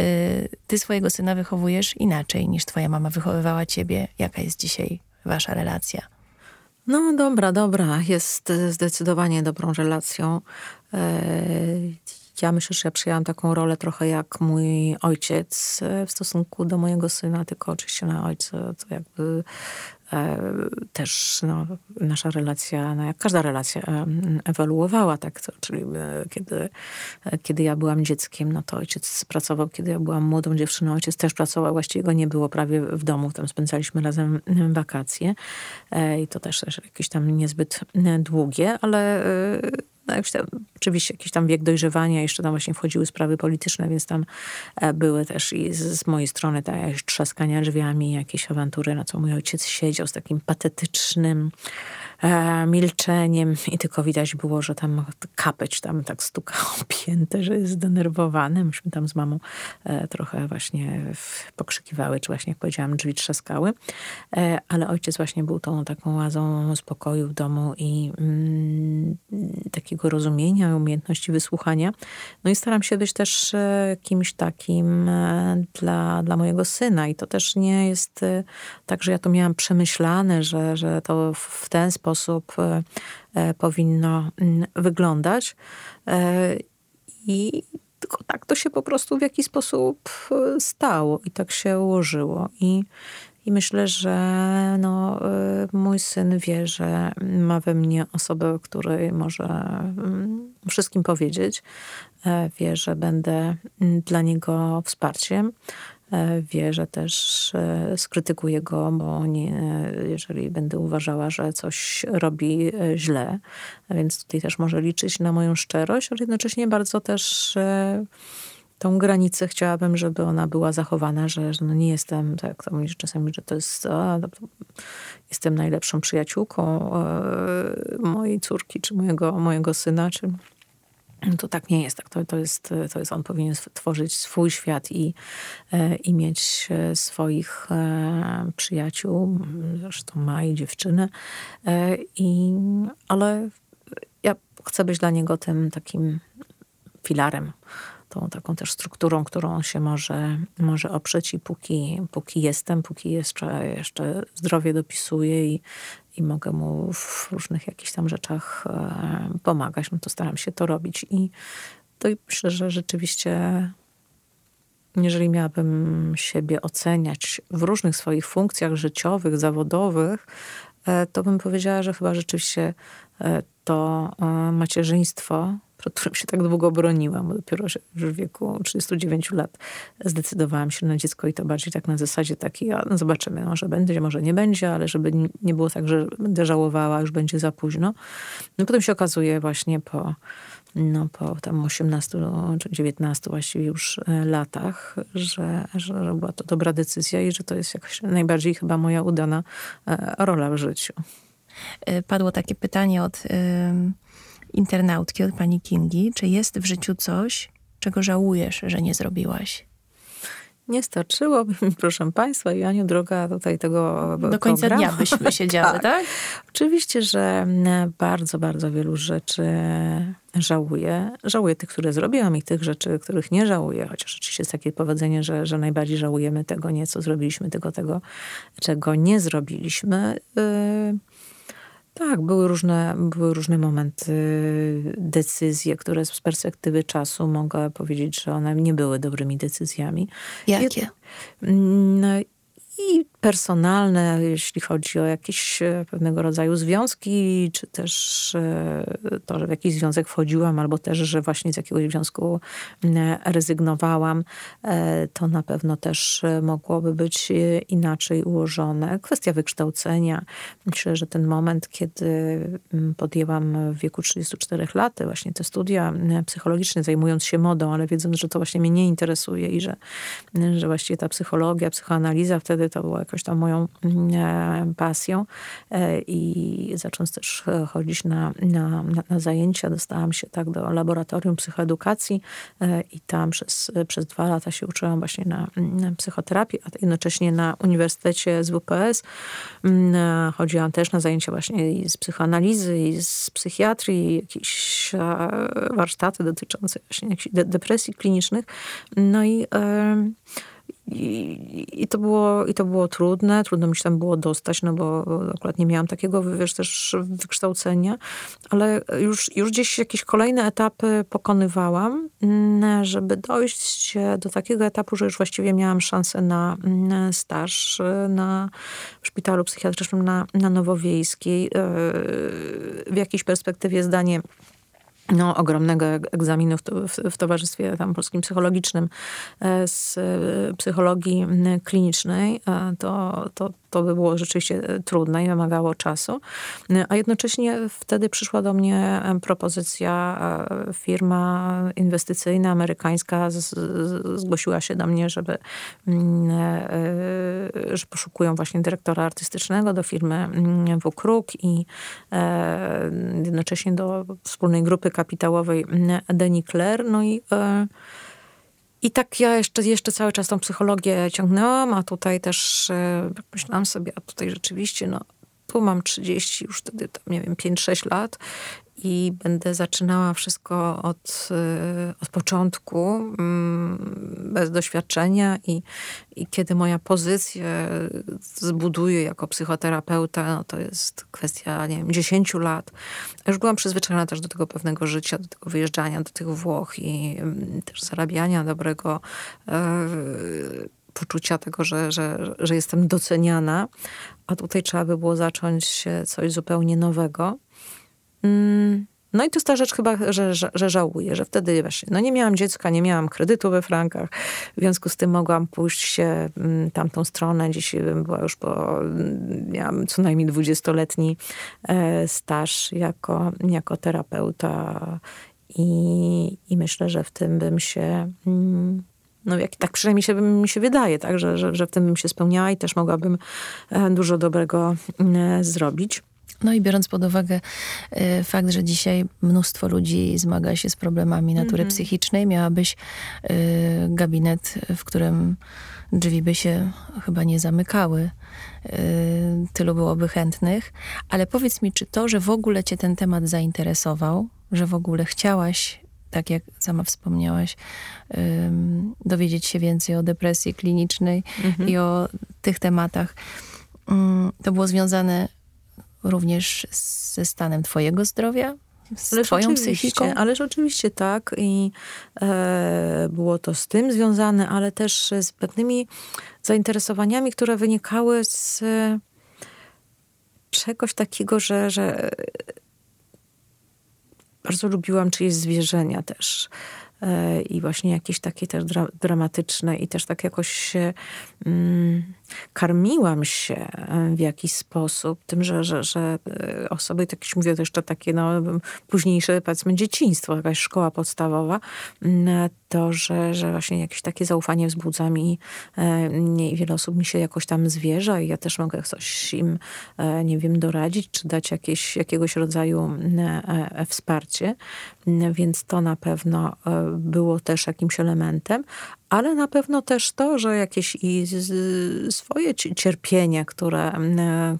Speaker 1: Y, ty swojego syna wychowujesz inaczej niż twoja mama wychowywała ciebie. Jaka jest dzisiaj wasza relacja?
Speaker 2: No dobra, dobra. Jest zdecydowanie dobrą relacją. E, ja myślę, że ja przyjęłam taką rolę trochę jak mój ojciec w stosunku do mojego syna, tylko oczywiście na ojca to jakby też no, nasza relacja, no jak każda relacja, ewoluowała, tak, to, czyli e, kiedy, e, kiedy ja byłam dzieckiem, no to ojciec pracował, kiedy ja byłam młodą dziewczyną, ojciec też pracował, właściwie go nie było prawie w domu, tam spędzaliśmy razem wakacje. I to też, też jakieś tam niezbyt długie, ale no jak tam, oczywiście jakiś tam wiek dojrzewania, jeszcze tam właśnie wchodziły sprawy polityczne, więc tam e, były też i z, z mojej strony jakieś trzaskania drzwiami, jakieś awantury, na co mój ojciec siedział z takim patetycznym milczeniem i tylko widać było, że tam kapeć tam tak stukał pięte, że jest zdenerwowany. Myśmy tam z mamą e, trochę właśnie pokrzykiwały, czy właśnie jak powiedziałam, drzwi trzaskały. E, ale ojciec właśnie był tą taką łazą spokoju w domu i mm, takiego rozumienia, umiejętności wysłuchania. No i staram się być też e, kimś takim e, dla, dla mojego syna i to też nie jest e, tak, że ja to miałam przemyślane, że, że to w ten sposób powinno mm, wyglądać. I tylko tak to się po prostu w jakiś sposób stało i tak się ułożyło. I, i myślę, że no, mój syn wie, że ma we mnie osobę, której może mm, wszystkim powiedzieć. Wie, że będę mm, dla niego wsparciem. E, wie, że też e, skrytykuję go, bo nie, jeżeli będę uważała, że coś robi e, źle, więc tutaj też może liczyć na moją szczerość, ale jednocześnie bardzo też tą granicę chciałabym, żeby ona była zachowana, że, że no nie jestem, tak to mówisz czasami, że to jest, a, no jestem najlepszą przyjaciółką mojej córki, czy mojego, mojego syna, czy to tak nie jest. Tak? To, to, jest, to jest, on powinien tworzyć swój świat i, e, i mieć e, swoich e, przyjaciół, zresztą ma i dziewczynę. I, ale ja chcę być dla niego tym takim filarem, tą taką też strukturą, którą on się może, może oprzeć i póki, póki jestem, póki jeszcze, jeszcze zdrowie dopisuje i, i mogę mu w różnych jakichś tam rzeczach e, pomagać, no to staram się to robić. I to myślę, że rzeczywiście jeżeli miałabym siebie oceniać w różnych swoich funkcjach życiowych, zawodowych, e, to bym powiedziała, że chyba rzeczywiście e, to macierzyństwo przed którym się tak długo broniłam, dopiero w wieku 39 lat zdecydowałam się na dziecko i to bardziej tak na zasadzie takiej, a no zobaczymy, może będzie, może nie będzie, ale żeby nie było tak, że będę żałowała, już będzie za późno. No potem się okazuje właśnie po, no po tam 18 czy 19 właściwie już e, latach, że, że była to dobra decyzja i że to jest jakaś najbardziej chyba moja udana e, rola w życiu.
Speaker 1: E, padło takie pytanie od internautki, od pani Kingi, czy jest w życiu coś, czego żałujesz, że nie zrobiłaś?
Speaker 2: Nie starczyłoby mi, proszę Państwa, i Aniu, droga tutaj tego
Speaker 1: Do końca
Speaker 2: programu.
Speaker 1: dnia byśmy siedziały, tak. tak?
Speaker 2: Oczywiście, że bardzo, bardzo wielu rzeczy żałuję. Żałuję tych, które zrobiłam i tych rzeczy, których nie żałuję, chociaż oczywiście jest takie powiedzenie, że, że najbardziej żałujemy tego nie, co zrobiliśmy, tylko tego, czego nie zrobiliśmy. Yy tak, były różne, były różne momenty, decyzje, które z perspektywy czasu mogę powiedzieć, że one nie były dobrymi decyzjami.
Speaker 1: Jakie?
Speaker 2: No, i personalne, jeśli chodzi o jakieś e, pewnego rodzaju związki, czy też e, to, że w jakiś związek wchodziłam, albo też, że właśnie z jakiegoś związku rezygnowałam, e, to na pewno też mogłoby być inaczej ułożone. Kwestia wykształcenia. Myślę, że ten moment, kiedy podjęłam w wieku 34 lat właśnie te studia psychologiczne, zajmując się modą, ale wiedząc, że to właśnie mnie nie interesuje i że, że właściwie ta psychologia, psychoanaliza wtedy to była jakaś tam moją mm, pasją e, i zacząc też e, chodzić na, na, na zajęcia, dostałam się tak do laboratorium psychoedukacji e, i tam przez, przez dwa lata się uczyłam właśnie na, na psychoterapii, a jednocześnie na Uniwersytecie z WPS mm, chodziłam też na zajęcia właśnie i z psychoanalizy, i z psychiatrii, jakieś warsztaty dotyczące właśnie depresji klinicznych. No i i, I, to było, I to było trudne, trudno mi się tam było dostać, no bo akurat nie miałam takiego, wiesz, też wykształcenia, ale już, już gdzieś jakieś kolejne etapy pokonywałam, mm, żeby dojść do takiego etapu, że już właściwie miałam szansę na mm, staż na w szpitalu psychiatrycznym na, na Nowowiejskiej. E, w jakiejś perspektywie zdanie no, ogromnego egzaminu w, w, w, Towarzystwie tam Polskim Psychologicznym e, z e, psychologii klinicznej, e, to, to, to by było rzeczywiście trudne i wymagało czasu. A jednocześnie wtedy przyszła do mnie propozycja, firma inwestycyjna amerykańska zgłosiła się do mnie, żeby, mm, że poszukują właśnie dyrektora artystycznego do firmy mm, WKRUK i jednocześnie do wspólnej grupy kapitałowej Deni Claire. No i, e, i tak ja jeszcze, jeszcze cały czas tą psychologię ciągnęłam, a tutaj też e, myślałam sobie, a tutaj rzeczywiście, no tu mam 30, już wtedy, tam, nie wiem, 5-6 lat i będę zaczynała wszystko od, y, od początku, mm, bez doświadczenia i, i kiedy moja pozycja zbuduję jako psychoterapeuta, no to jest kwestia, nie wiem, 10 lat. Już byłam przyzwyczajona też do tego pewnego życia, do tego wyjeżdżania do tych Włoch i mm, też zarabiania dobrego e, poczucia tego, że, że, że jestem doceniana, a tutaj trzeba by było zacząć coś zupełnie nowego. Mm, no i to jest ta rzecz chyba, że, że, że, żałuję, że wtedy właśnie, no nie miałam dziecka, nie miałam kredytu we frankach, w związku z tym mogłam pójść się mm, tamtą stronę. Bym była już po, mm, miałam co najmniej dwudziestoletni e, staż jako, jako terapeuta i, i myślę, że w tym bym się no jak, tak przynajmniej się, mi się wydaje, tak, że, że, że w tym bym się spełniała i też mogłabym e, dużo dobrego zrobić.
Speaker 1: No i biorąc pod uwagę y, fakt, że dzisiaj mnóstwo ludzi zmaga się z problemami natury mm -hmm. psychicznej, miałabyś y, gabinet, w którym drzwi by się chyba nie zamykały. Y, tylu byłoby chętnych. Ale powiedz mi, czy to, że w ogóle cię ten temat zainteresował, że w ogóle chciałaś tak jak sama wspomniałaś, um, dowiedzieć się więcej o depresji klinicznej mhm. i o tych tematach. Um, to było związane również ze stanem twojego zdrowia? Z ależ twoją psychiką?
Speaker 2: Ależ oczywiście tak i e, było to z tym związane, ale też z pewnymi zainteresowaniami, które wynikały z e, czegoś takiego, że, że bardzo lubiłam czyjeś zwierzenia też. E, I właśnie jakieś takie też dra dramatyczne i też tak jakoś się mm, karmiłam się e, w jakiś sposób tym, że, że, że e, osoby, tak jak mówię, to jeszcze takie no, późniejsze, powiedzmy, dzieciństwo, jakaś szkoła podstawowa, mm, to, że, że właśnie jakieś takie zaufanie wzbudza mi i wiele osób mi się jakoś tam zwierza i ja też mogę coś im, nie wiem, doradzić, czy dać jakieś, jakiegoś rodzaju wsparcie. Więc to na pewno było też jakimś elementem, ale na pewno też to, że jakieś i swoje cierpienie, które,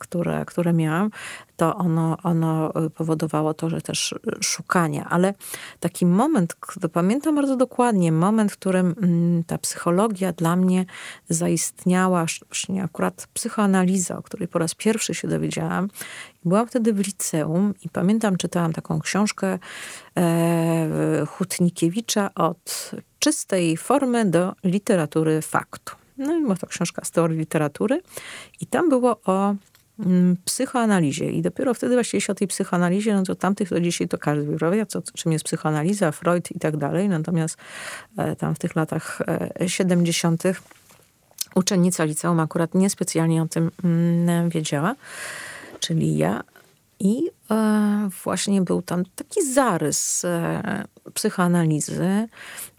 Speaker 2: które, które miałam, to ono, ono powodowało to, że też szukanie. Ale taki moment, pamiętam bardzo dokładnie, moment, w którym mm, ta psychologia dla mnie zaistniała, właśnie akurat psychoanaliza, o której po raz pierwszy się dowiedziałam. Byłam wtedy w liceum i pamiętam, czytałam taką książkę e, Hutnikiewicza od czystej formy do literatury faktu. No i była to książka z teorii literatury i tam było o psychoanalizie. I dopiero wtedy właściwie się o tej psychoanalizie, no to tamtych to dzisiaj to każdy wyprawia, co, czym jest psychoanaliza, Freud i tak dalej. Natomiast e, tam w tych latach e, 70. uczennica liceum akurat niespecjalnie o tym mm, wiedziała, czyli ja. I e, właśnie był tam taki zarys e, psychoanalizy,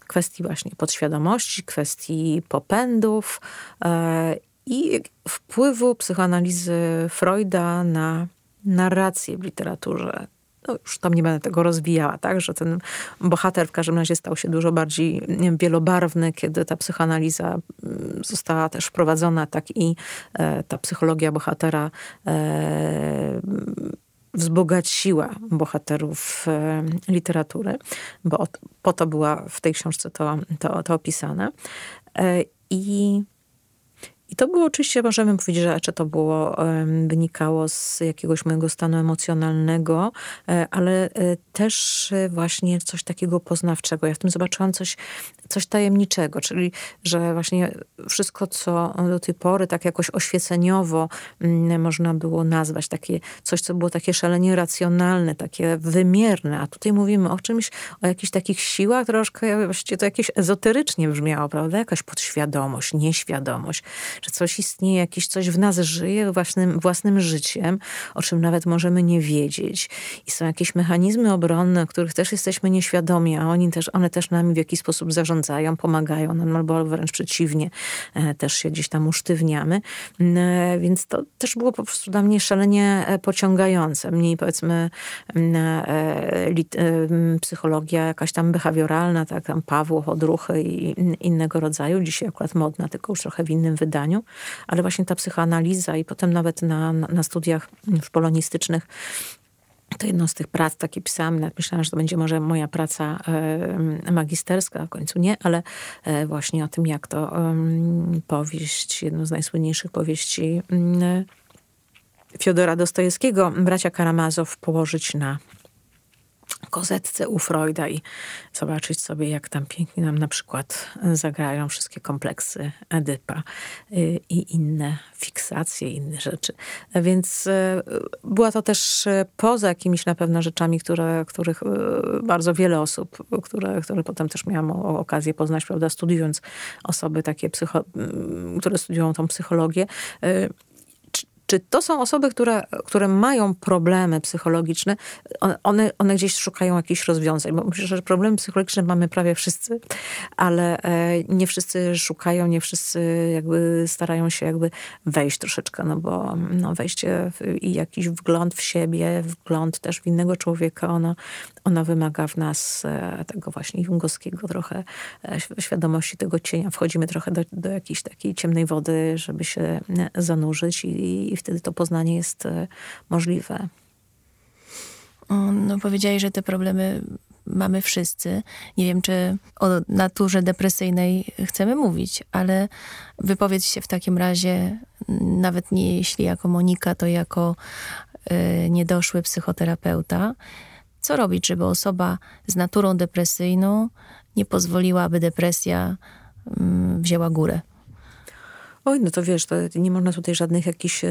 Speaker 2: kwestii właśnie podświadomości, kwestii popędów e, i wpływu psychoanalizy Freuda na narrację w literaturze. No już tam nie będę tego rozwijała, tak, że ten bohater w każdym razie stał się dużo bardziej wiem, wielobarwny, kiedy ta psychoanaliza mm, została też wprowadzona, tak i e, ta psychologia bohatera e, wzbogaciła bohaterów e, literatury, bo po to była w tej książce to, to, to opisane. E, I, I to było oczywiście, możemy powiedzieć, że czy to było, wynikało z jakiegoś mojego stanu emocjonalnego, e, ale e, też e, właśnie coś takiego poznawczego. Ja w tym zobaczyłam coś, coś tajemniczego, czyli że właśnie wszystko, co do tej pory tak jakoś oświeceniowo mm, można było nazwać, takie coś, co było takie szalenie racjonalne, takie wymierne, a tutaj mówimy o czymś, o jakichś takich siłach, troszkę właściwie to jakieś ezoterycznie brzmiało, prawda? Jakaś podświadomość, nieświadomość że coś istnieje, jakieś coś w nas żyje własnym, własnym życiem, o czym nawet możemy nie wiedzieć. I są jakieś mechanizmy obronne, których też jesteśmy nieświadomi, a oni też, one też nami w jakiś sposób zarządzają, pomagają nam, albo wręcz przeciwnie, e, też się gdzieś tam usztywniamy. E, więc to też było po prostu dla mnie szalenie e, pociągające. Mniej powiedzmy psychologia jakaś tam behawioralna, tak tam Pawłow, odruchy i innego rodzaju. Dzisiaj akurat modna, tylko już trochę w innym wydaniu ale właśnie ta psychoanaliza i potem nawet na, na, studiach polonistycznych to jedną z tych prac takie pisałam, myślałam, że to będzie może moja praca e, magisterska, w końcu nie, ale e, właśnie o tym, jak to powieść, jedną z najsłynniejszych powieści mm, Fiodora Dostojewskiego, bracia Karamazow, położyć na kozetce u Freuda i zobaczyć sobie, jak tam pięknie nam na przykład zagrają wszystkie kompleksy Edypa y, i inne fiksacje, inne rzeczy. Więc y, była to też y, poza jakimiś na pewno rzeczami, które, których bardzo wiele osób, które, które potem też miałam okazję poznać, prawda, studiując osoby takie, psycho, które studiują tą psychologię, czy to są osoby, które, które mają problemy psychologiczne, one, one gdzieś szukają jakichś rozwiązań? Bo myślę, że problemy psychologiczne mamy prawie wszyscy, ale e, nie wszyscy szukają, nie wszyscy jakby starają się jakby wejść troszeczkę, no bo no wejście w, i jakiś wgląd w siebie, wgląd też w innego człowieka, ono, ono wymaga w nas e, tego właśnie jungowskiego trochę e, świadomości tego cienia. Wchodzimy trochę do, do jakiejś takiej ciemnej wody, żeby się zanurzyć i, i wtedy to poznanie jest e, możliwe.
Speaker 1: No powiedziałeś, że te problemy mamy wszyscy. Nie wiem, czy o naturze depresyjnej chcemy mówić, ale wypowiedz się w takim razie, nawet nie jeśli jako Monika, to jako y, niedoszły psychoterapeuta. Co robić, żeby osoba z naturą depresyjną nie pozwoliła, aby depresja y, wzięła górę?
Speaker 2: Oj, no to wiesz, to nie można tutaj żadnych jakichś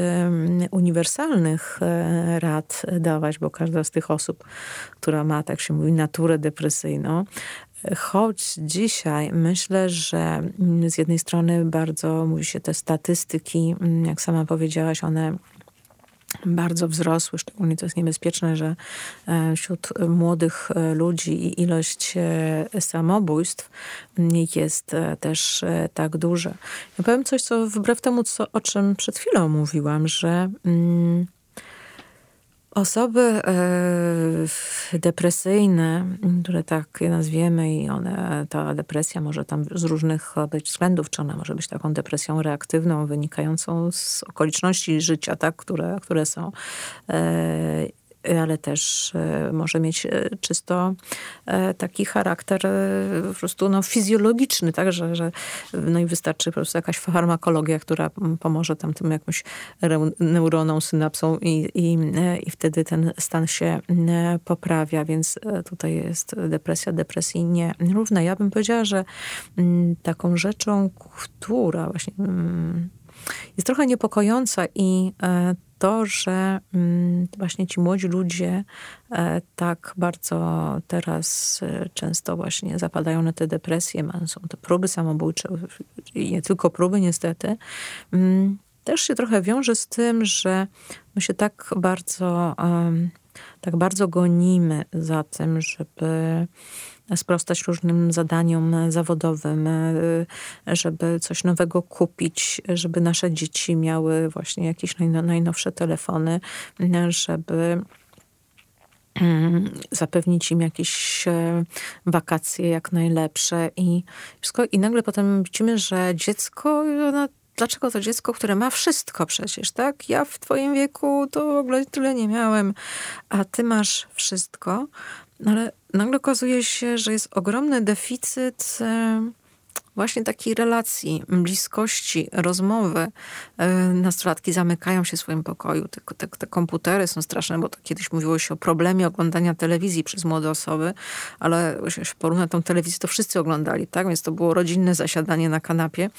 Speaker 2: uniwersalnych e, rad dawać, bo każda z tych osób, która ma, tak się mówi, naturę depresyjną, Choć dzisiaj myślę, że mm, z jednej strony bardzo mówi się te statystyki, mm, jak sama powiedziałaś, one bardzo wzrosły, szczególnie to jest niebezpieczne, że e, wśród młodych e, ludzi ilość e, samobójstw jest też tak duża. Ja powiem coś, co wbrew temu, co, o czym przed chwilą mówiłam, że mm, Osoby e, depresyjne, które tak je nazwiemy i one, ta depresja może tam z różnych być względów, czy ona może być taką depresją reaktywną, wynikającą z okoliczności życia, tak, które, które są e, ale też e, może mieć e, czysto taki charakter po prostu no, fizjologiczny, tak, że, że no i wystarczy po prostu jakaś farmakologia, która pomoże tam tym jakąś neuroną, synapsą i, i, i wtedy ten stan się poprawia, więc tutaj jest depresja depresji nierówna. Ja bym powiedziała, że taką rzeczą, która właśnie jest trochę niepokojąca i to, że mm, właśnie ci młodzi ludzie e, tak bardzo teraz e, często właśnie zapadają na te depresje, są te próby samobójcze i nie tylko próby niestety, mm, też się trochę wiąże z tym, że my się tak bardzo, tak bardzo gonimy za tym, żeby sprostać różnym zadaniom zawodowym, żeby coś nowego kupić, żeby nasze dzieci miały właśnie jakieś najnowsze telefony, żeby mm, zapewnić im jakieś e, wakacje jak najlepsze i wszystko. I nagle potem widzimy, że dziecko, dlaczego to dziecko, które ma wszystko przecież, tak? Ja w twoim wieku to w ogóle tyle nie miałem, a ty masz wszystko. No ale nagle okazuje się, że jest ogromny deficyt właśnie takiej relacji, bliskości, rozmowy. E, nastolatki zamykają się w swoim pokoju. Te, te, te komputery są straszne, bo to kiedyś mówiło się o problemie oglądania telewizji przez młode osoby, ale się porówna tą telewizję, to wszyscy oglądali, tak? Więc to było rodzinne zasiadanie na kanapie.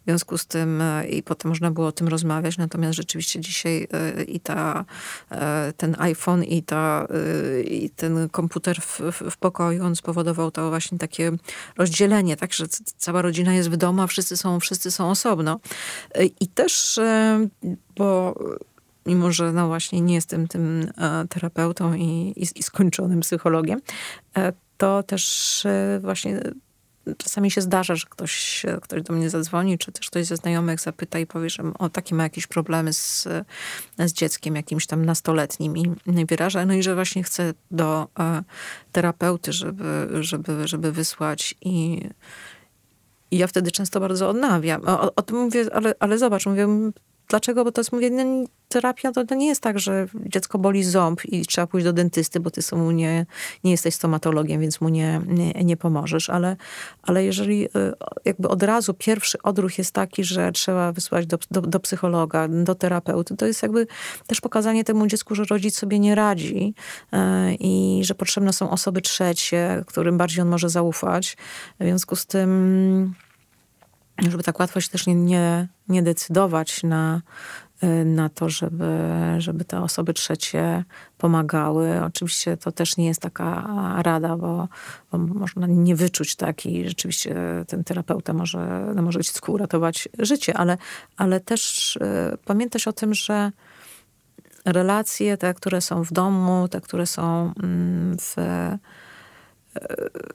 Speaker 2: W związku z tym e, i potem można było o tym rozmawiać. Natomiast rzeczywiście dzisiaj e, i ta, ten iPhone i, ta, i ten komputer w, w, w pokoju, on spowodował to właśnie takie rozdzielenie, tak? Że cała rodzina jest w domu, a wszyscy są, wszyscy są osobno. I też, e, bo mimo że no właśnie nie jestem tym e, terapeutą i, i, i skończonym psychologiem, e, to też właśnie czasami się zdarza, że ktoś, ktoś do mnie zadzwoni, czy też ktoś ze znajomych zapyta i powie, że o, takie ma jakieś problemy z, z dzieckiem jakimś tam nastoletnim i wyraża, no i że właśnie chce do e, terapeuty, żeby, żeby, żeby wysłać i i ja wtedy często bardzo odnawiam. O, o tym mówię, ale, ale zobacz, mówię, dlaczego? Bo to jest, mówię, no, terapia to, to, nie jest tak, że dziecko boli ząb i trzeba pójść do dentysty, bo ty mu nie, nie jesteś stomatologiem, więc mu nie, nie, nie pomożesz. Ale, ale jeżeli y, jakby od razu pierwszy odruch jest taki, że trzeba wysłać do, do, do psychologa, do terapeuty, to jest jakby też pokazanie temu dziecku, że rodzic sobie nie radzi y, i że potrzebne są osoby trzecie, którym bardziej on może zaufać. W związku z tym żeby tak łatwo się też nie, nie, nie decydować na, y, na to, żeby, żeby te osoby trzecie pomagały. Oczywiście to też nie jest taka rada, bo, bo można nie wyczuć tak i rzeczywiście ten terapeuta może, no może dziecku uratować życie, ale, ale też y, pamiętać o tym, że relacje, te, które są w domu, te, które są mm, w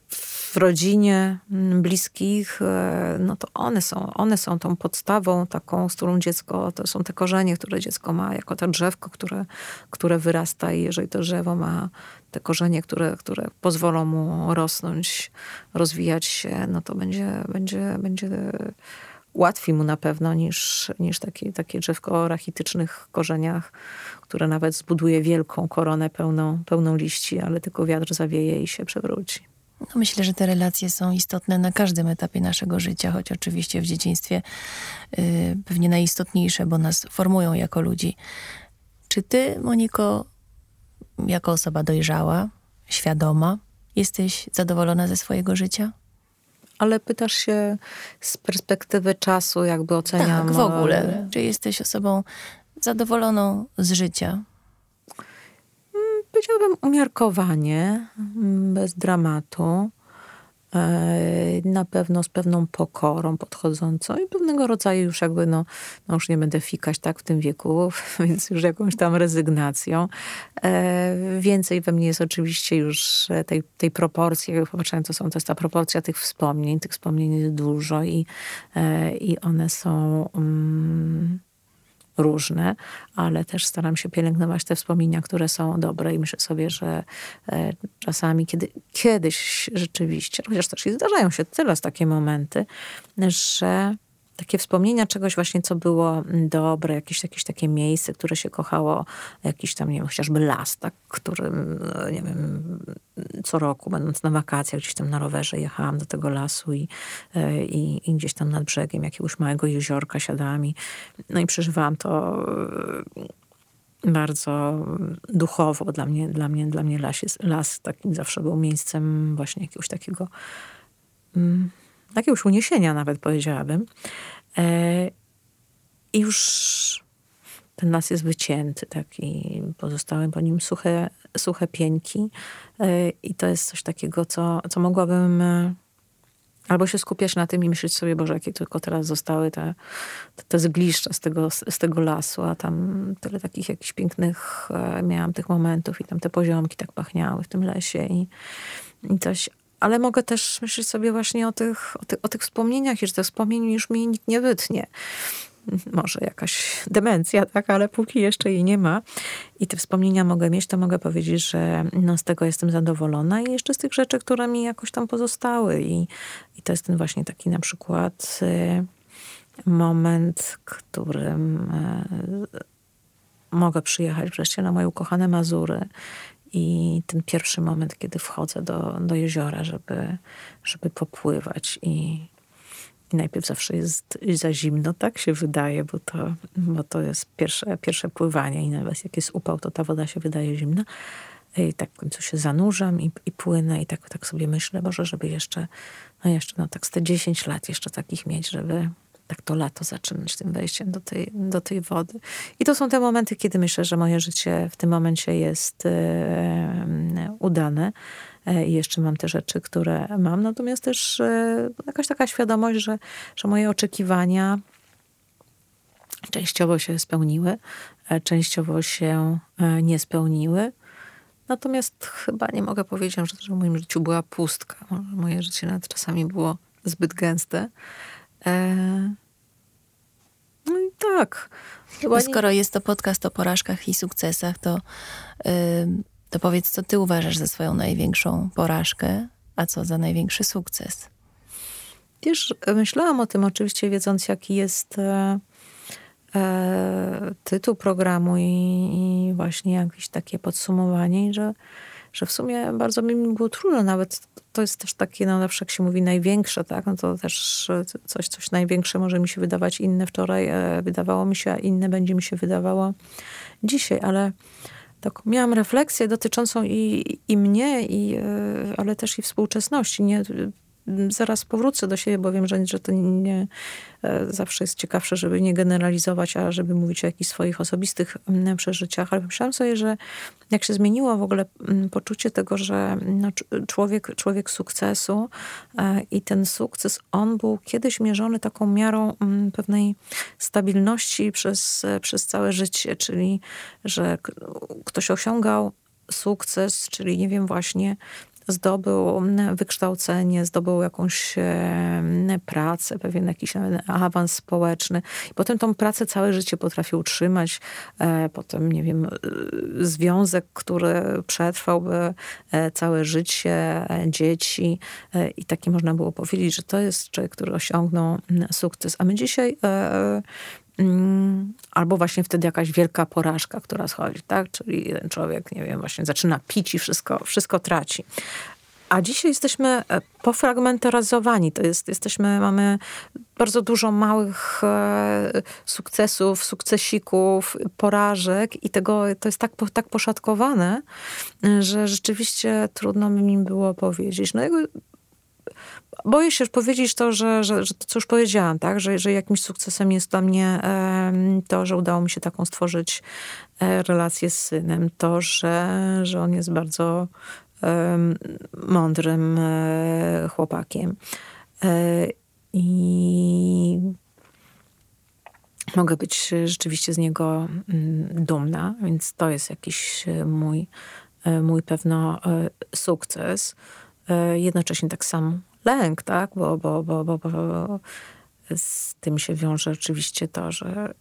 Speaker 2: w rodzinie mm, bliskich, e, no to one są, one są tą podstawą taką, z którą dziecko, to są te korzenie, które dziecko ma, jako to drzewko, które, które wyrasta i jeżeli to drzewo ma te korzenie, które, które pozwolą mu rosnąć, rozwijać się, no to będzie, będzie, będzie łatwiej mu na pewno niż, niż takie, takie drzewko o rachitycznych korzeniach, które nawet zbuduje wielką koronę pełną, pełną liści, ale tylko wiatr zawieje i się przewróci.
Speaker 1: No myślę, że te relacje są istotne na każdym etapie naszego życia, choć oczywiście w dzieciństwie yy, pewnie najistotniejsze, bo nas formują jako ludzi. Czy ty, Moniko, jako osoba dojrzała, świadoma, jesteś zadowolona ze swojego życia?
Speaker 2: Ale pytasz się z perspektywy czasu, jakby oceniam.
Speaker 1: Tak, w ogóle. Czy jesteś osobą zadowoloną z życia?
Speaker 2: Mm, powiedziałabym umiarkowanie, mm, bez dramatu. E, na pewno z pewną pokorą podchodzącą i pewnego rodzaju już jakby, no, no już nie będę fikać tak w tym wieku, więc już jakąś tam rezygnacją. E, więcej we mnie jest oczywiście już tej, tej proporcji, jak popatrzyłem, to są, to jest ta proporcja tych wspomnień, tych wspomnień jest dużo i, e, i one są... Um, różne, ale też staram się pielęgnować te wspomnienia, które są dobre i myślę sobie, że e, czasami, kiedy kiedyś rzeczywiście, chociaż też i zdarzają się teraz takie momenty, że takie wspomnienia czegoś właśnie, co było dobre, jakieś, jakieś takie miejsce, które się kochało, jakiś tam, nie wiem, chociażby las, tak, którym, nie wiem, co roku, będąc na wakacjach, gdzieś tam na rowerze jechałam do tego lasu i, e, i, i gdzieś tam nad brzegiem jakiegoś małego jeziorka siadałam i, no i przeżywałam to e, bardzo duchowo. Dla mnie, dla mnie, dla mnie las, jest, las takim zawsze był miejscem właśnie jakiegoś takiego mm, jakiegoś uniesienia nawet powiedziałabym. E, I już ten las jest wycięty, tak, i pozostały po nim suche, suche pieńki. E, I to jest coś takiego, co, co mogłabym e, albo się skupiać na tym i myśleć sobie, Boże, jakie tylko teraz zostały te, te, te zgliszcza z tego, z tego lasu, a tam tyle takich jakichś pięknych miałam tych momentów i tam te poziomki tak pachniały w tym lesie i, i coś ale mogę też myśleć sobie właśnie o tych, o, o tych wspomnieniach i że tych wspomnień już mi nikt nie wytnie. Może jakaś demencja, tak, ale póki jeszcze jej nie ma i te wspomnienia mogę mieć, to mogę powiedzieć, że no, z tego jestem zadowolona i jeszcze z tych rzeczy, które mi jakoś tam pozostały i, i to jest ten właśnie taki na przykład y, moment, którym y, mogę przyjechać wreszcie na moje ukochane Mazury i ten pierwszy moment, kiedy wchodzę do, do jeziora, żeby, żeby popływać. I, i najpierw zawsze jest za zimno, tak się wydaje, bo to, bo to jest pierwsze, pierwsze pływanie. I nawet jak jest upał, to ta woda się wydaje zimna. I tak w końcu się zanurzam i, i płynę. I tak, tak sobie myślę, może żeby jeszcze, no jeszcze, no tak z te 10 lat jeszcze takich mieć, żeby tak to lato zaczynać tym wejściem do tej, do tej wody. I to są te momenty, kiedy myślę, że moje życie w tym momencie jest e, udane. E, I jeszcze mam te rzeczy, które mam. Natomiast też e, jakaś taka świadomość, że, że moje oczekiwania częściowo się spełniły, częściowo się nie spełniły. Natomiast chyba nie mogę powiedzieć, że, w moim życiu była pustka. Moje życie nawet czasami było zbyt gęste. No i tak.
Speaker 1: No skoro jest to podcast o porażkach i sukcesach, to yy, to powiedz, co ty uważasz za swoją największą porażkę, a co za największy sukces?
Speaker 2: Wiesz, myślałam o tym oczywiście, wiedząc, jaki jest e, e, tytuł programu i, i, właśnie jakieś takie podsumowanie, że, że w sumie bardzo mi było trudno, nawet to jest też takie, no zawsze jak się mówi największe, tak, no to też coś, coś największe może mi się wydawać inne wczoraj, e, wydawało mi się, a inne będzie mi się wydawało dzisiaj, ale taką miałam refleksję dotyczącą i, i mnie, i, e, ale też i współczesności. Nie, zaraz powrócę do siebie, bo wiem, że, że to nie, e, zawsze jest ciekawsze, żeby nie generalizować, a żeby mówić o jakichś swoich osobistych mm, przeżyciach. Ale myślałam sobie, że jak się zmieniło w ogóle mm, poczucie tego, że no, człowiek, człowiek sukcesu e, i ten sukces, on był kiedyś mierzony taką miarą mm, pewnej stabilności przez, przez całe życie, czyli że ktoś osiągał sukces, czyli nie wiem, właśnie zdobył wykształcenie, zdobył jakąś pracę, pewien jakiś awans społeczny. Potem tą pracę całe życie potrafił utrzymać. E, potem, nie wiem, e, związek, który przetrwałby e, całe życie, dzieci. I taki można było powiedzieć, że to jest człowiek, który osiągnął sukces. A my dzisiaj albo właśnie wtedy jakaś wielka porażka, która schodzi, tak? Czyli ten człowiek, nie wiem, właśnie zaczyna pić i wszystko, wszystko traci. A dzisiaj jesteśmy e, pofragmentaryzowani. To jest, jesteśmy, mamy bardzo dużo małych e, sukcesów, sukcesików, porażek i tego, to jest tak, tak poszatkowane, że rzeczywiście trudno mi było powiedzieć. No boję się powiedzieć to, że, że, że to, co już powiedziałam, tak? że, że jakimś sukcesem jest dla mnie to, że udało mi się taką stworzyć e, relację z synem, to, że, że on jest bardzo mądrym e, chłopakiem. E, I mogę być rzeczywiście z niego mm, dumna, więc to jest jakiś mój, mój pewno sukces. Jednocześnie tak samo lęk, tak? Bo, bo, bo, bo, bo z tym się wiąże oczywiście to, że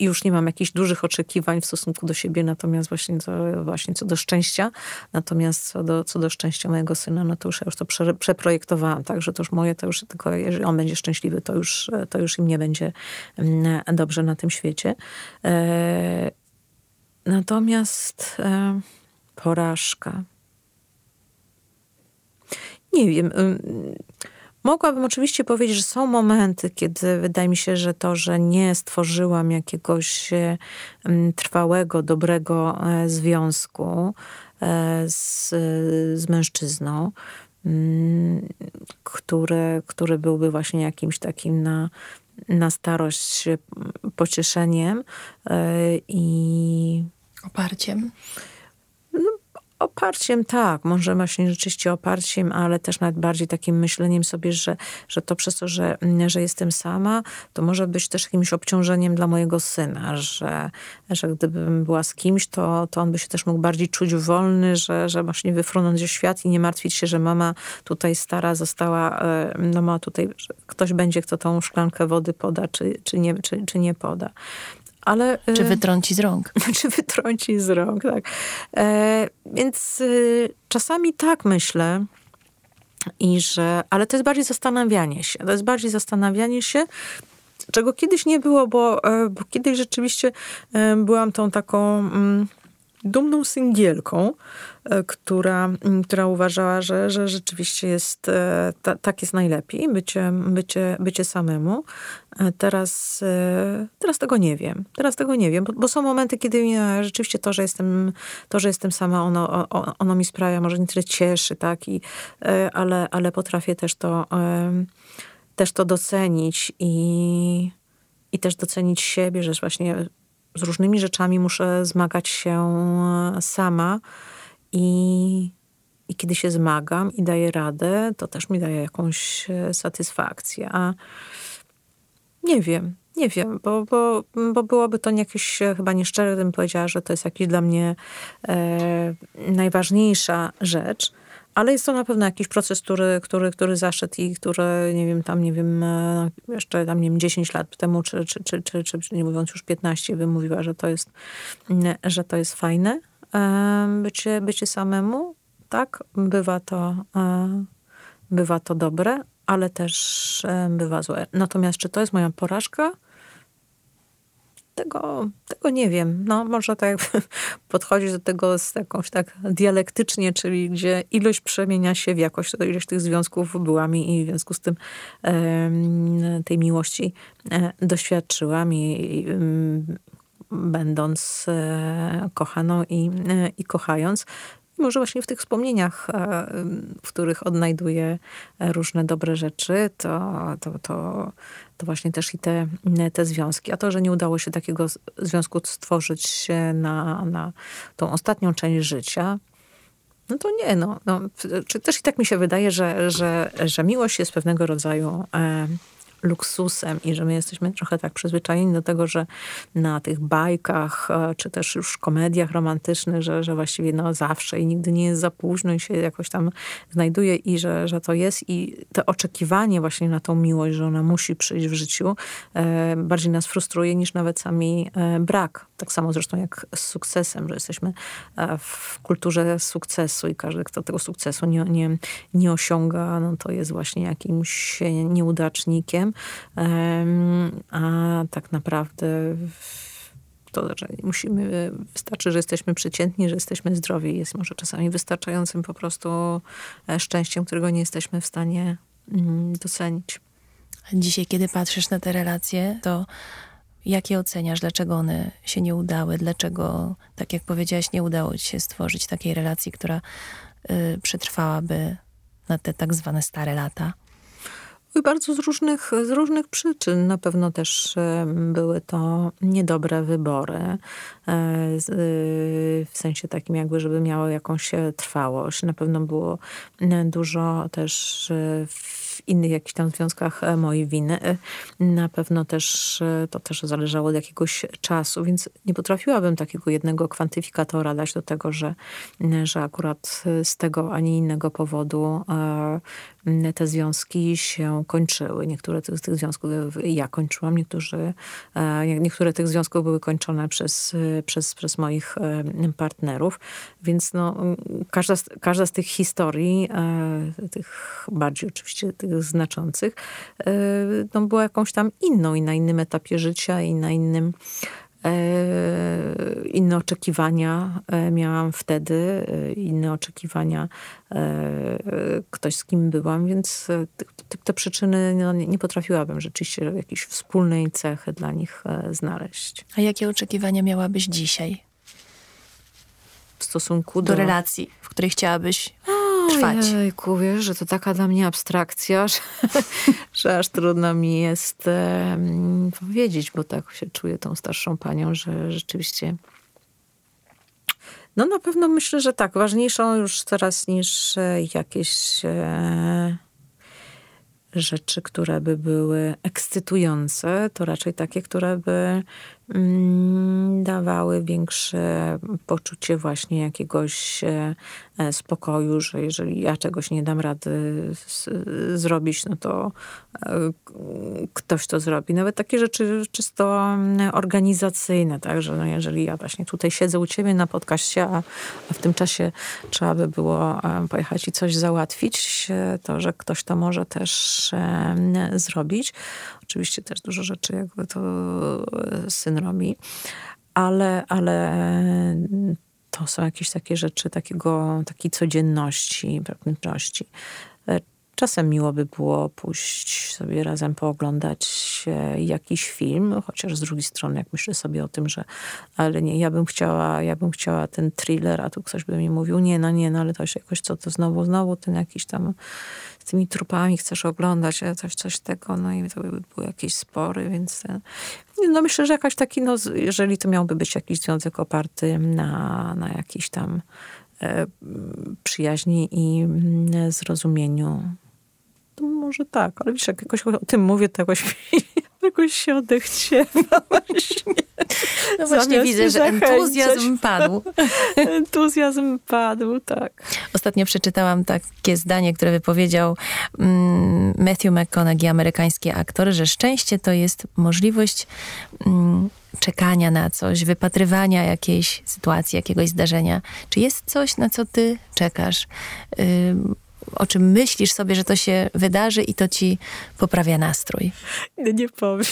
Speaker 2: już nie mam jakichś dużych oczekiwań w stosunku do siebie, natomiast właśnie, to, właśnie co do szczęścia, natomiast co do, co do szczęścia mojego syna, no to już ja już to prze, przeprojektowałam, tak, że to już moje, to już tylko, jeżeli on będzie szczęśliwy, to już, to już im nie będzie mm, dobrze na tym świecie. E, natomiast e, porażka. Nie wiem. Mogłabym oczywiście powiedzieć, że są momenty, kiedy wydaje mi się, że to, że nie stworzyłam jakiegoś trwałego, dobrego e, związku e, z, z mężczyzną, który, który byłby właśnie jakimś takim na, na starość pocieszeniem e, i
Speaker 1: oparciem
Speaker 2: Oparciem tak, może właśnie rzeczywiście oparciem, ale też nawet bardziej takim myśleniem sobie, że, że to przez to, że, że jestem sama, to może być też jakimś obciążeniem dla mojego syna, że, że gdybym była z kimś, to, to on by się też mógł bardziej czuć wolny, że, że właśnie wyfrunąć ze świat i nie martwić się, że mama tutaj stara została, e, no ma tutaj, ktoś będzie, kto tą szklankę wody poda, czy, czy, nie, czy, czy nie poda.
Speaker 1: Ale, czy y, wytrąci z rąk.
Speaker 2: czy wytrąci z rąk, tak. E, więc y, czasami tak myślę, i że, ale to jest bardziej zastanawianie się. To jest bardziej zastanawianie się, czego kiedyś nie było, bo, e, bo kiedyś rzeczywiście e, byłam tą taką... Mm, dumną singielką, e, która, która uważała, że, że rzeczywiście jest, e, ta, tak jest najlepiej, bycie, bycie, bycie samemu. E, teraz, teraz tego nie wiem. Teraz tego nie wiem, bo, bo są momenty, kiedy rzeczywiście to, że jestem, to, że jestem sama, ono, ono mi sprawia, może nie tyle cieszy, tak, I, ale, ale potrafię też to, też to docenić i, i też docenić siebie, że właśnie z różnymi rzeczami muszę zmagać się sama i, i kiedy się zmagam i daję radę, to też mi daje jakąś e, satysfakcję. A nie wiem, nie wiem, bo, bo, bo byłoby to jakieś e, chyba nieszczere, gdybym powiedziała, że to jest jakiś dla mnie e, najważniejsza rzecz. Ale jest to na pewno jakiś proces, który, który, który zaszedł i który, nie wiem, tam, nie wiem, e, jeszcze tam, nie wiem, 10 lat temu, czy, czy, czy, czy, czy nie mówiąc już 15, bym mówiła, że to jest, że to jest fajne. Bycie, bycie samemu, tak, bywa to, e, bywa to dobre, ale też e, bywa złe. Natomiast czy to jest moja porażka? Tego, tego nie wiem. No, może tak podchodzić do tego z jakąś tak dialektycznie, czyli gdzie ilość przemienia się w jakość, to ilość tych związków była mi i w związku z tym tej miłości e, doświadczyłam i, i będąc e, kochaną i, e, i kochając, może właśnie w tych wspomnieniach, e, w których odnajduję różne dobre rzeczy, to, to, to, to właśnie też i te, te związki. A to, że nie udało się takiego związku stworzyć na, na tą ostatnią część życia, no to nie, no, no. Czy też i tak mi się wydaje, że, że, że miłość jest pewnego rodzaju luksusem i że my jesteśmy trochę tak przyzwyczajeni do tego, że na tych bajkach, e, czy też już komediach romantycznych, że, że właściwie no zawsze i nigdy nie jest za późno i się jakoś tam znajduje i że, że to jest i to oczekiwanie właśnie na tą miłość, że ona musi przyjść w życiu, e, bardziej nas frustruje niż nawet sami e, brak. Tak samo zresztą jak z sukcesem, że jesteśmy w kulturze sukcesu i każdy, kto tego sukcesu nie, nie, nie osiąga, no to jest właśnie jakimś nieudacznikiem. A tak naprawdę to, że musimy, wystarczy, że jesteśmy przeciętni, że jesteśmy zdrowi. Jest może czasami wystarczającym po prostu e, szczęściem, którego nie jesteśmy w stanie mm, docenić.
Speaker 1: Dzisiaj, kiedy patrzysz na te relacje, to jakie oceniasz, dlaczego one się nie udały, dlaczego, tak jak powiedziałaś, nie udało ci się stworzyć takiej relacji, która y, przetrwałaby na te tak zwane stare lata?
Speaker 2: I bardzo z różnych, z różnych przyczyn. Na pewno też były to niedobre wybory, e, e, w sensie takim jakby, żeby miały jakąś e, trwałość. Na pewno było dużo też w innych jakichś tam związkach mojej winy. Na pewno też to też zależało od jakiegoś czasu, więc nie potrafiłabym takiego jednego kwantyfikatora dać do tego, że, że akurat z tego ani innego powodu te związki się kończyły. Niektóre z tych związków ja kończyłam, niektórzy, e, niektóre tych związków były kończone przez, przez, przez moich e, partnerów. Więc no, każda, każda z tych historii, e, tych bardziej oczywiście tych znaczących, no, była jakąś tam inną i na innym etapie życia i na innym E, inne oczekiwania e, miałam wtedy, e, inne oczekiwania ktoś z kim byłam, więc te, te przyczyny no, nie potrafiłabym rzeczywiście jakiejś wspólnej cechy dla nich znaleźć.
Speaker 1: A jakie oczekiwania miałabyś dzisiaj?
Speaker 2: W stosunku do,
Speaker 1: do relacji, w której chciałabyś trwać.
Speaker 2: Ojejku, wiesz, że to taka dla mnie abstrakcja, że, że aż trudno mi jest e, powiedzieć, bo tak się czuję tą starszą panią, że rzeczywiście... No na pewno myślę, że tak. Ważniejszą już teraz niż e, jakieś e, rzeczy, które by były ekscytujące, to raczej takie, które by dawały większe poczucie właśnie jakiegoś e, e, spokoju, że jeżeli ja czegoś nie dam rady zrobić, no to e, ktoś to zrobi. Nawet takie rzeczy czysto mm, organizacyjne, tak, że no jeżeli ja właśnie tutaj siedzę u ciebie na podcaście, a w tym czasie trzeba by było pojechać i coś załatwić, to, że ktoś to może też zrobić. Oczywiście też dużo rzeczy jakby to syn robi, ale, ale to są jakieś takie rzeczy takiego, takiej codzienności, pewności. Czasem miło by było pójść sobie razem pooglądać jakiś film, chociaż z drugiej strony, jak myślę sobie o tym, że ale nie, ja bym chciała, ja bym chciała ten thriller, a tu ktoś by mi mówił, nie, no nie, no ale to już jakoś co, to znowu, znowu ten jakiś tam tymi trupami chcesz oglądać, coś, coś tego, no i to by były jakieś spory, więc ten, no myślę, że jakaś taki, no jeżeli to miałby być jakiś związek oparty na, na jakiś tam e, przyjaźni i mm, zrozumieniu, to może tak, ale wiesz, jak jakoś o tym mówię, to jakoś, jakoś się odechciewa właśnie.
Speaker 1: No właśnie widzę, że entuzjazm padł.
Speaker 2: entuzjazm padł, tak.
Speaker 1: Ostatnio przeczytałam takie zdanie, które wypowiedział mm, Matthew McConaughey, amerykański aktor, że szczęście to jest możliwość mm, czekania na coś, wypatrywania jakiejś sytuacji, jakiegoś zdarzenia. Czy jest coś, na co ty czekasz? O czym myślisz sobie, że to się wydarzy i to ci poprawia nastrój?
Speaker 2: Nie powiem.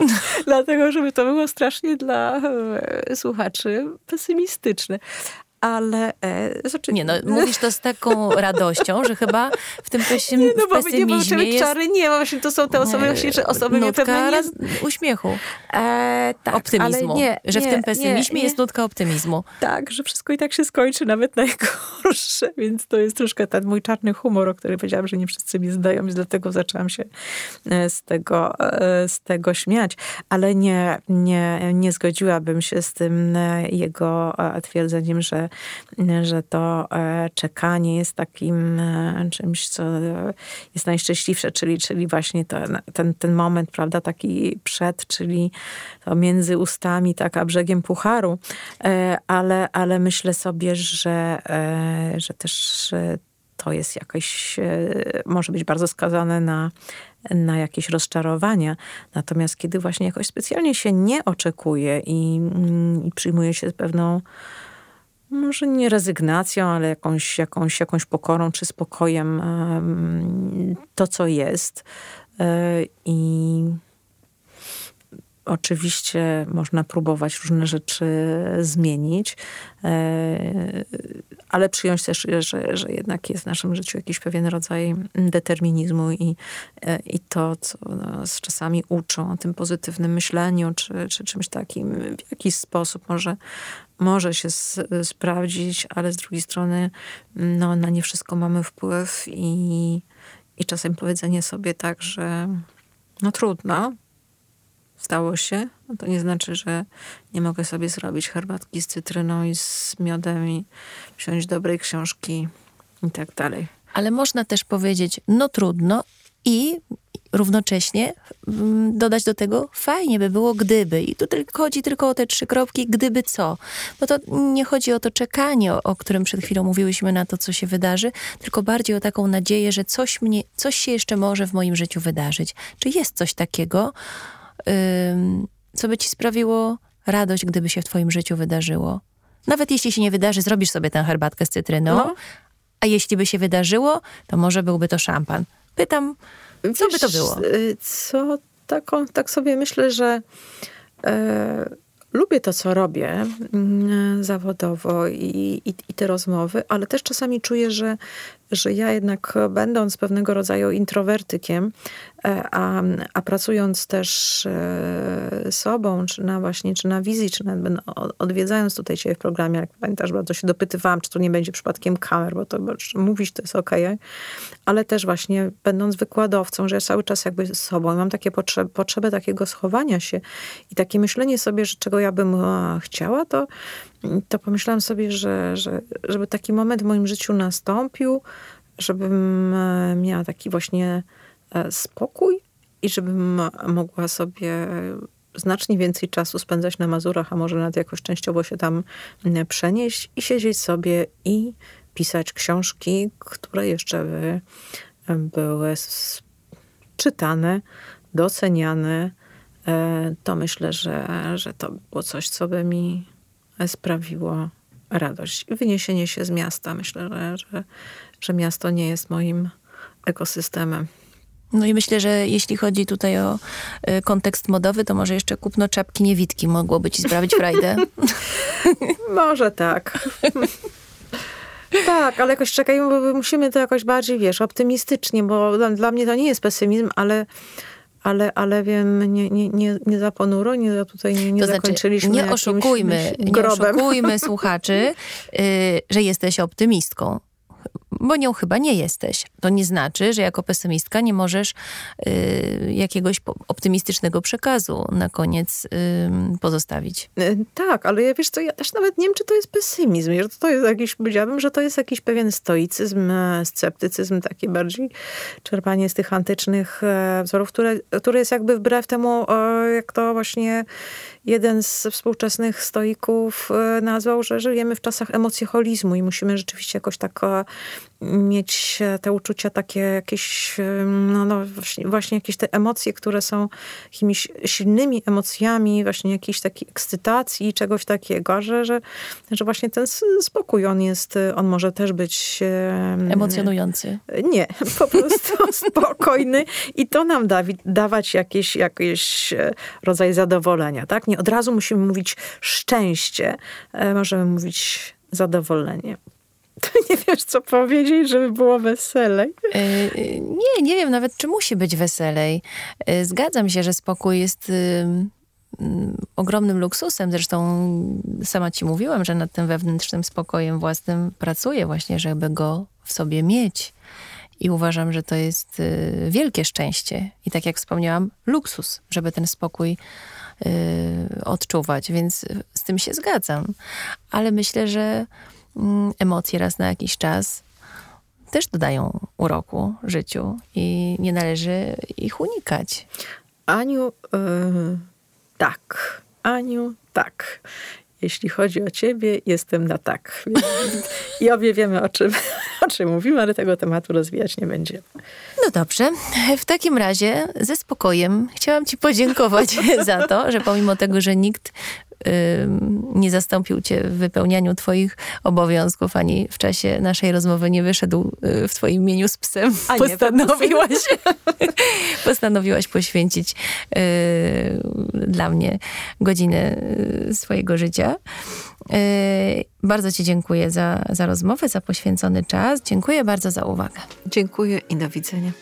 Speaker 2: Dlatego, żeby to było strasznie dla e, słuchaczy pesymistyczne ale... E,
Speaker 1: nie no, mówisz to z taką radością, że chyba w tym pesym, nie, no, bo pesymizmie nie, jest...
Speaker 2: czary, nie, właśnie to są te osoby, właśnie, że osoby
Speaker 1: nutka nie... uśmiechu. E, tak, optymizmu. Nie, że w tym pesymizmie jest nutka optymizmu.
Speaker 2: Tak, że wszystko i tak się skończy, nawet najgorsze, więc to jest troszkę ten mój czarny humor, o którym powiedziałam, że nie wszyscy mi zdają i dlatego zaczęłam się e, z tego, e, z tego śmiać. Ale nie, nie, nie zgodziłabym się z tym e, jego twierdzeniem, że że to e, czekanie jest takim e, czymś, co jest najszczęśliwsze, czyli, czyli właśnie ten, ten, ten moment, prawda, taki przed, czyli to między ustami, tak, a brzegiem pucharu. E, ale, ale myślę sobie, że, że też to jest jakoś, może być bardzo skazane na, na jakieś rozczarowania. Natomiast kiedy właśnie jakoś specjalnie się nie oczekuje i, mm, i przyjmuje się pewną może nie rezygnacją, ale jakąś, jakąś, jakąś pokorą czy spokojem to, co jest. E, I oczywiście można próbować różne rzeczy zmienić, e, ale przyjąć też, że, że jednak jest w naszym życiu jakiś pewien rodzaj determinizmu i, e, i to, co nas czasami uczą o tym pozytywnym myśleniu, czy, czy czymś takim, w jakiś sposób może, może się sprawdzić, ale z drugiej strony no, na nie wszystko mamy wpływ i, i czasem powiedzenie sobie tak, że no trudno, stało się, no to nie znaczy, że nie mogę sobie zrobić herbatki z cytryną i z miodem i wziąć dobrej książki i tak dalej.
Speaker 1: Ale można też powiedzieć, no trudno i równocześnie mm, dodać do tego fajnie by było gdyby. I tu tylko chodzi tylko o te trzy kropki, gdyby co. Bo to nie chodzi o to czekanie, o, o którym przed chwilą mówiłyśmy na to, co się wydarzy, tylko bardziej o taką nadzieję, że coś, mnie, coś się jeszcze może w moim życiu wydarzyć. Czy jest coś takiego, co by ci sprawiło radość, gdyby się w twoim życiu wydarzyło? Nawet jeśli się nie wydarzy, zrobisz sobie tę herbatkę z cytryną, no. a jeśli by się wydarzyło, to może byłby to szampan. Pytam, co Wiesz, by to było?
Speaker 2: Y, co taką, tak sobie myślę, że e, lubię to, co robię mm, zawodowo i, i, i, te rozmowy, ale też czasami czuję, że, że ja jednak będąc pewnego rodzaju introwertykiem, e, a, a pracując też e, sobą, czy na właśnie, czy na wizji, czy nawet odwiedzając tutaj cię w programie, jak pamiętasz, bardzo się dopytywałam, czy to nie będzie przypadkiem kamer, bo to mówić to jest okej, ale też właśnie będąc wykładowcą, że ja cały czas jakby sobą mam takie potrzeby, potrzebę takiego schowania się i takie myślenie sobie, że czego ja bym chciała, to to pomyślałam sobie, że, że żeby taki moment w moim życiu nastąpił, żebym e, miała taki właśnie e, spokój i żebym mogła sobie znacznie więcej czasu spędzać na Mazurach, a może nawet jakoś częściowo się tam przenieść i siedzieć sobie i pisać książki, które jeszcze by były czytane, doceniane. E, to myślę, że, że to było coś, co by mi sprawiło radość. Wyniesienie się z miasta. Myślę, że, że, że miasto nie jest moim ekosystemem.
Speaker 1: No i myślę, że jeśli chodzi tutaj o y, kontekst modowy, to może jeszcze kupno czapki niewidki mogłoby ci sprawić frajdę.
Speaker 2: może tak. tak, ale jakoś czekajmy, bo musimy to jakoś bardziej, wiesz, optymistycznie, bo dla, dla mnie to nie jest pesymizm, ale ale, ale wiem, nie, nie, nie, nie za ponuro, nie za tutaj nie, nie
Speaker 1: to znaczy,
Speaker 2: zakończyliśmy
Speaker 1: nie oszukujmy, nie oszukujmy słuchaczy, yy, że jesteś optymistką bo nią chyba nie jesteś. To nie znaczy, że jako pesymistka nie możesz y, jakiegoś optymistycznego przekazu na koniec y, pozostawić.
Speaker 2: Y, tak, ale ja wiesz co, ja też nawet nie wiem, czy to jest pesymizm. Że to jest jakiś, powiedziałabym, że to jest jakiś pewien stoicyzm, e, sceptycyzm, taki bardziej czerpanie z tych antycznych e, wzorów, które, które jest jakby wbrew temu, e, jak to właśnie jeden z współczesnych stoików nazwał, że żyjemy w czasach emocjoholizmu i musimy rzeczywiście jakoś tak mieć te uczucia takie jakieś, no, no właśnie, jakieś te emocje, które są jakimiś silnymi emocjami, właśnie jakiejś takiej ekscytacji, czegoś takiego, że, że, że właśnie ten spokój, on jest, on może też być...
Speaker 1: Emocjonujący.
Speaker 2: Nie, po prostu spokojny i to nam da, dawać jakieś, jakiś e, rodzaj zadowolenia, tak? Nie od razu musimy mówić szczęście, e, możemy mówić zadowolenie. nie wiesz, co powiedzieć, żeby było weselej? E,
Speaker 1: nie, nie wiem nawet, czy musi być weselej. E, zgadzam się, że spokój jest ogromnym luksusem. Zresztą sama ci mówiłam, że nad tym wewnętrznym spokojem własnym pracuję właśnie, żeby go w sobie mieć. I uważam, że to jest y, wielkie szczęście. I tak jak wspomniałam, luksus, żeby ten spokój y, odczuwać. Więc z tym się zgadzam. Ale myślę, że emocje raz na jakiś czas też dodają uroku życiu i nie należy ich unikać.
Speaker 2: Aniu, yy, tak. Aniu, tak. Jeśli chodzi o ciebie, jestem na tak. I obie wiemy, o czym, o czym mówimy, ale tego tematu rozwijać nie będziemy.
Speaker 1: No dobrze. W takim razie ze spokojem chciałam ci podziękować za to, że pomimo tego, że nikt nie zastąpił cię w wypełnianiu twoich obowiązków, ani w czasie naszej rozmowy nie wyszedł y, w twoim imieniu z psem.
Speaker 2: A
Speaker 1: postanowiłaś, postanowiłaś poświęcić y, dla mnie godzinę y, swojego życia. Bardzo Ci dziękuję za, za rozmowę, za poświęcony czas. Dziękuję bardzo za uwagę.
Speaker 2: Dziękuję i do widzenia.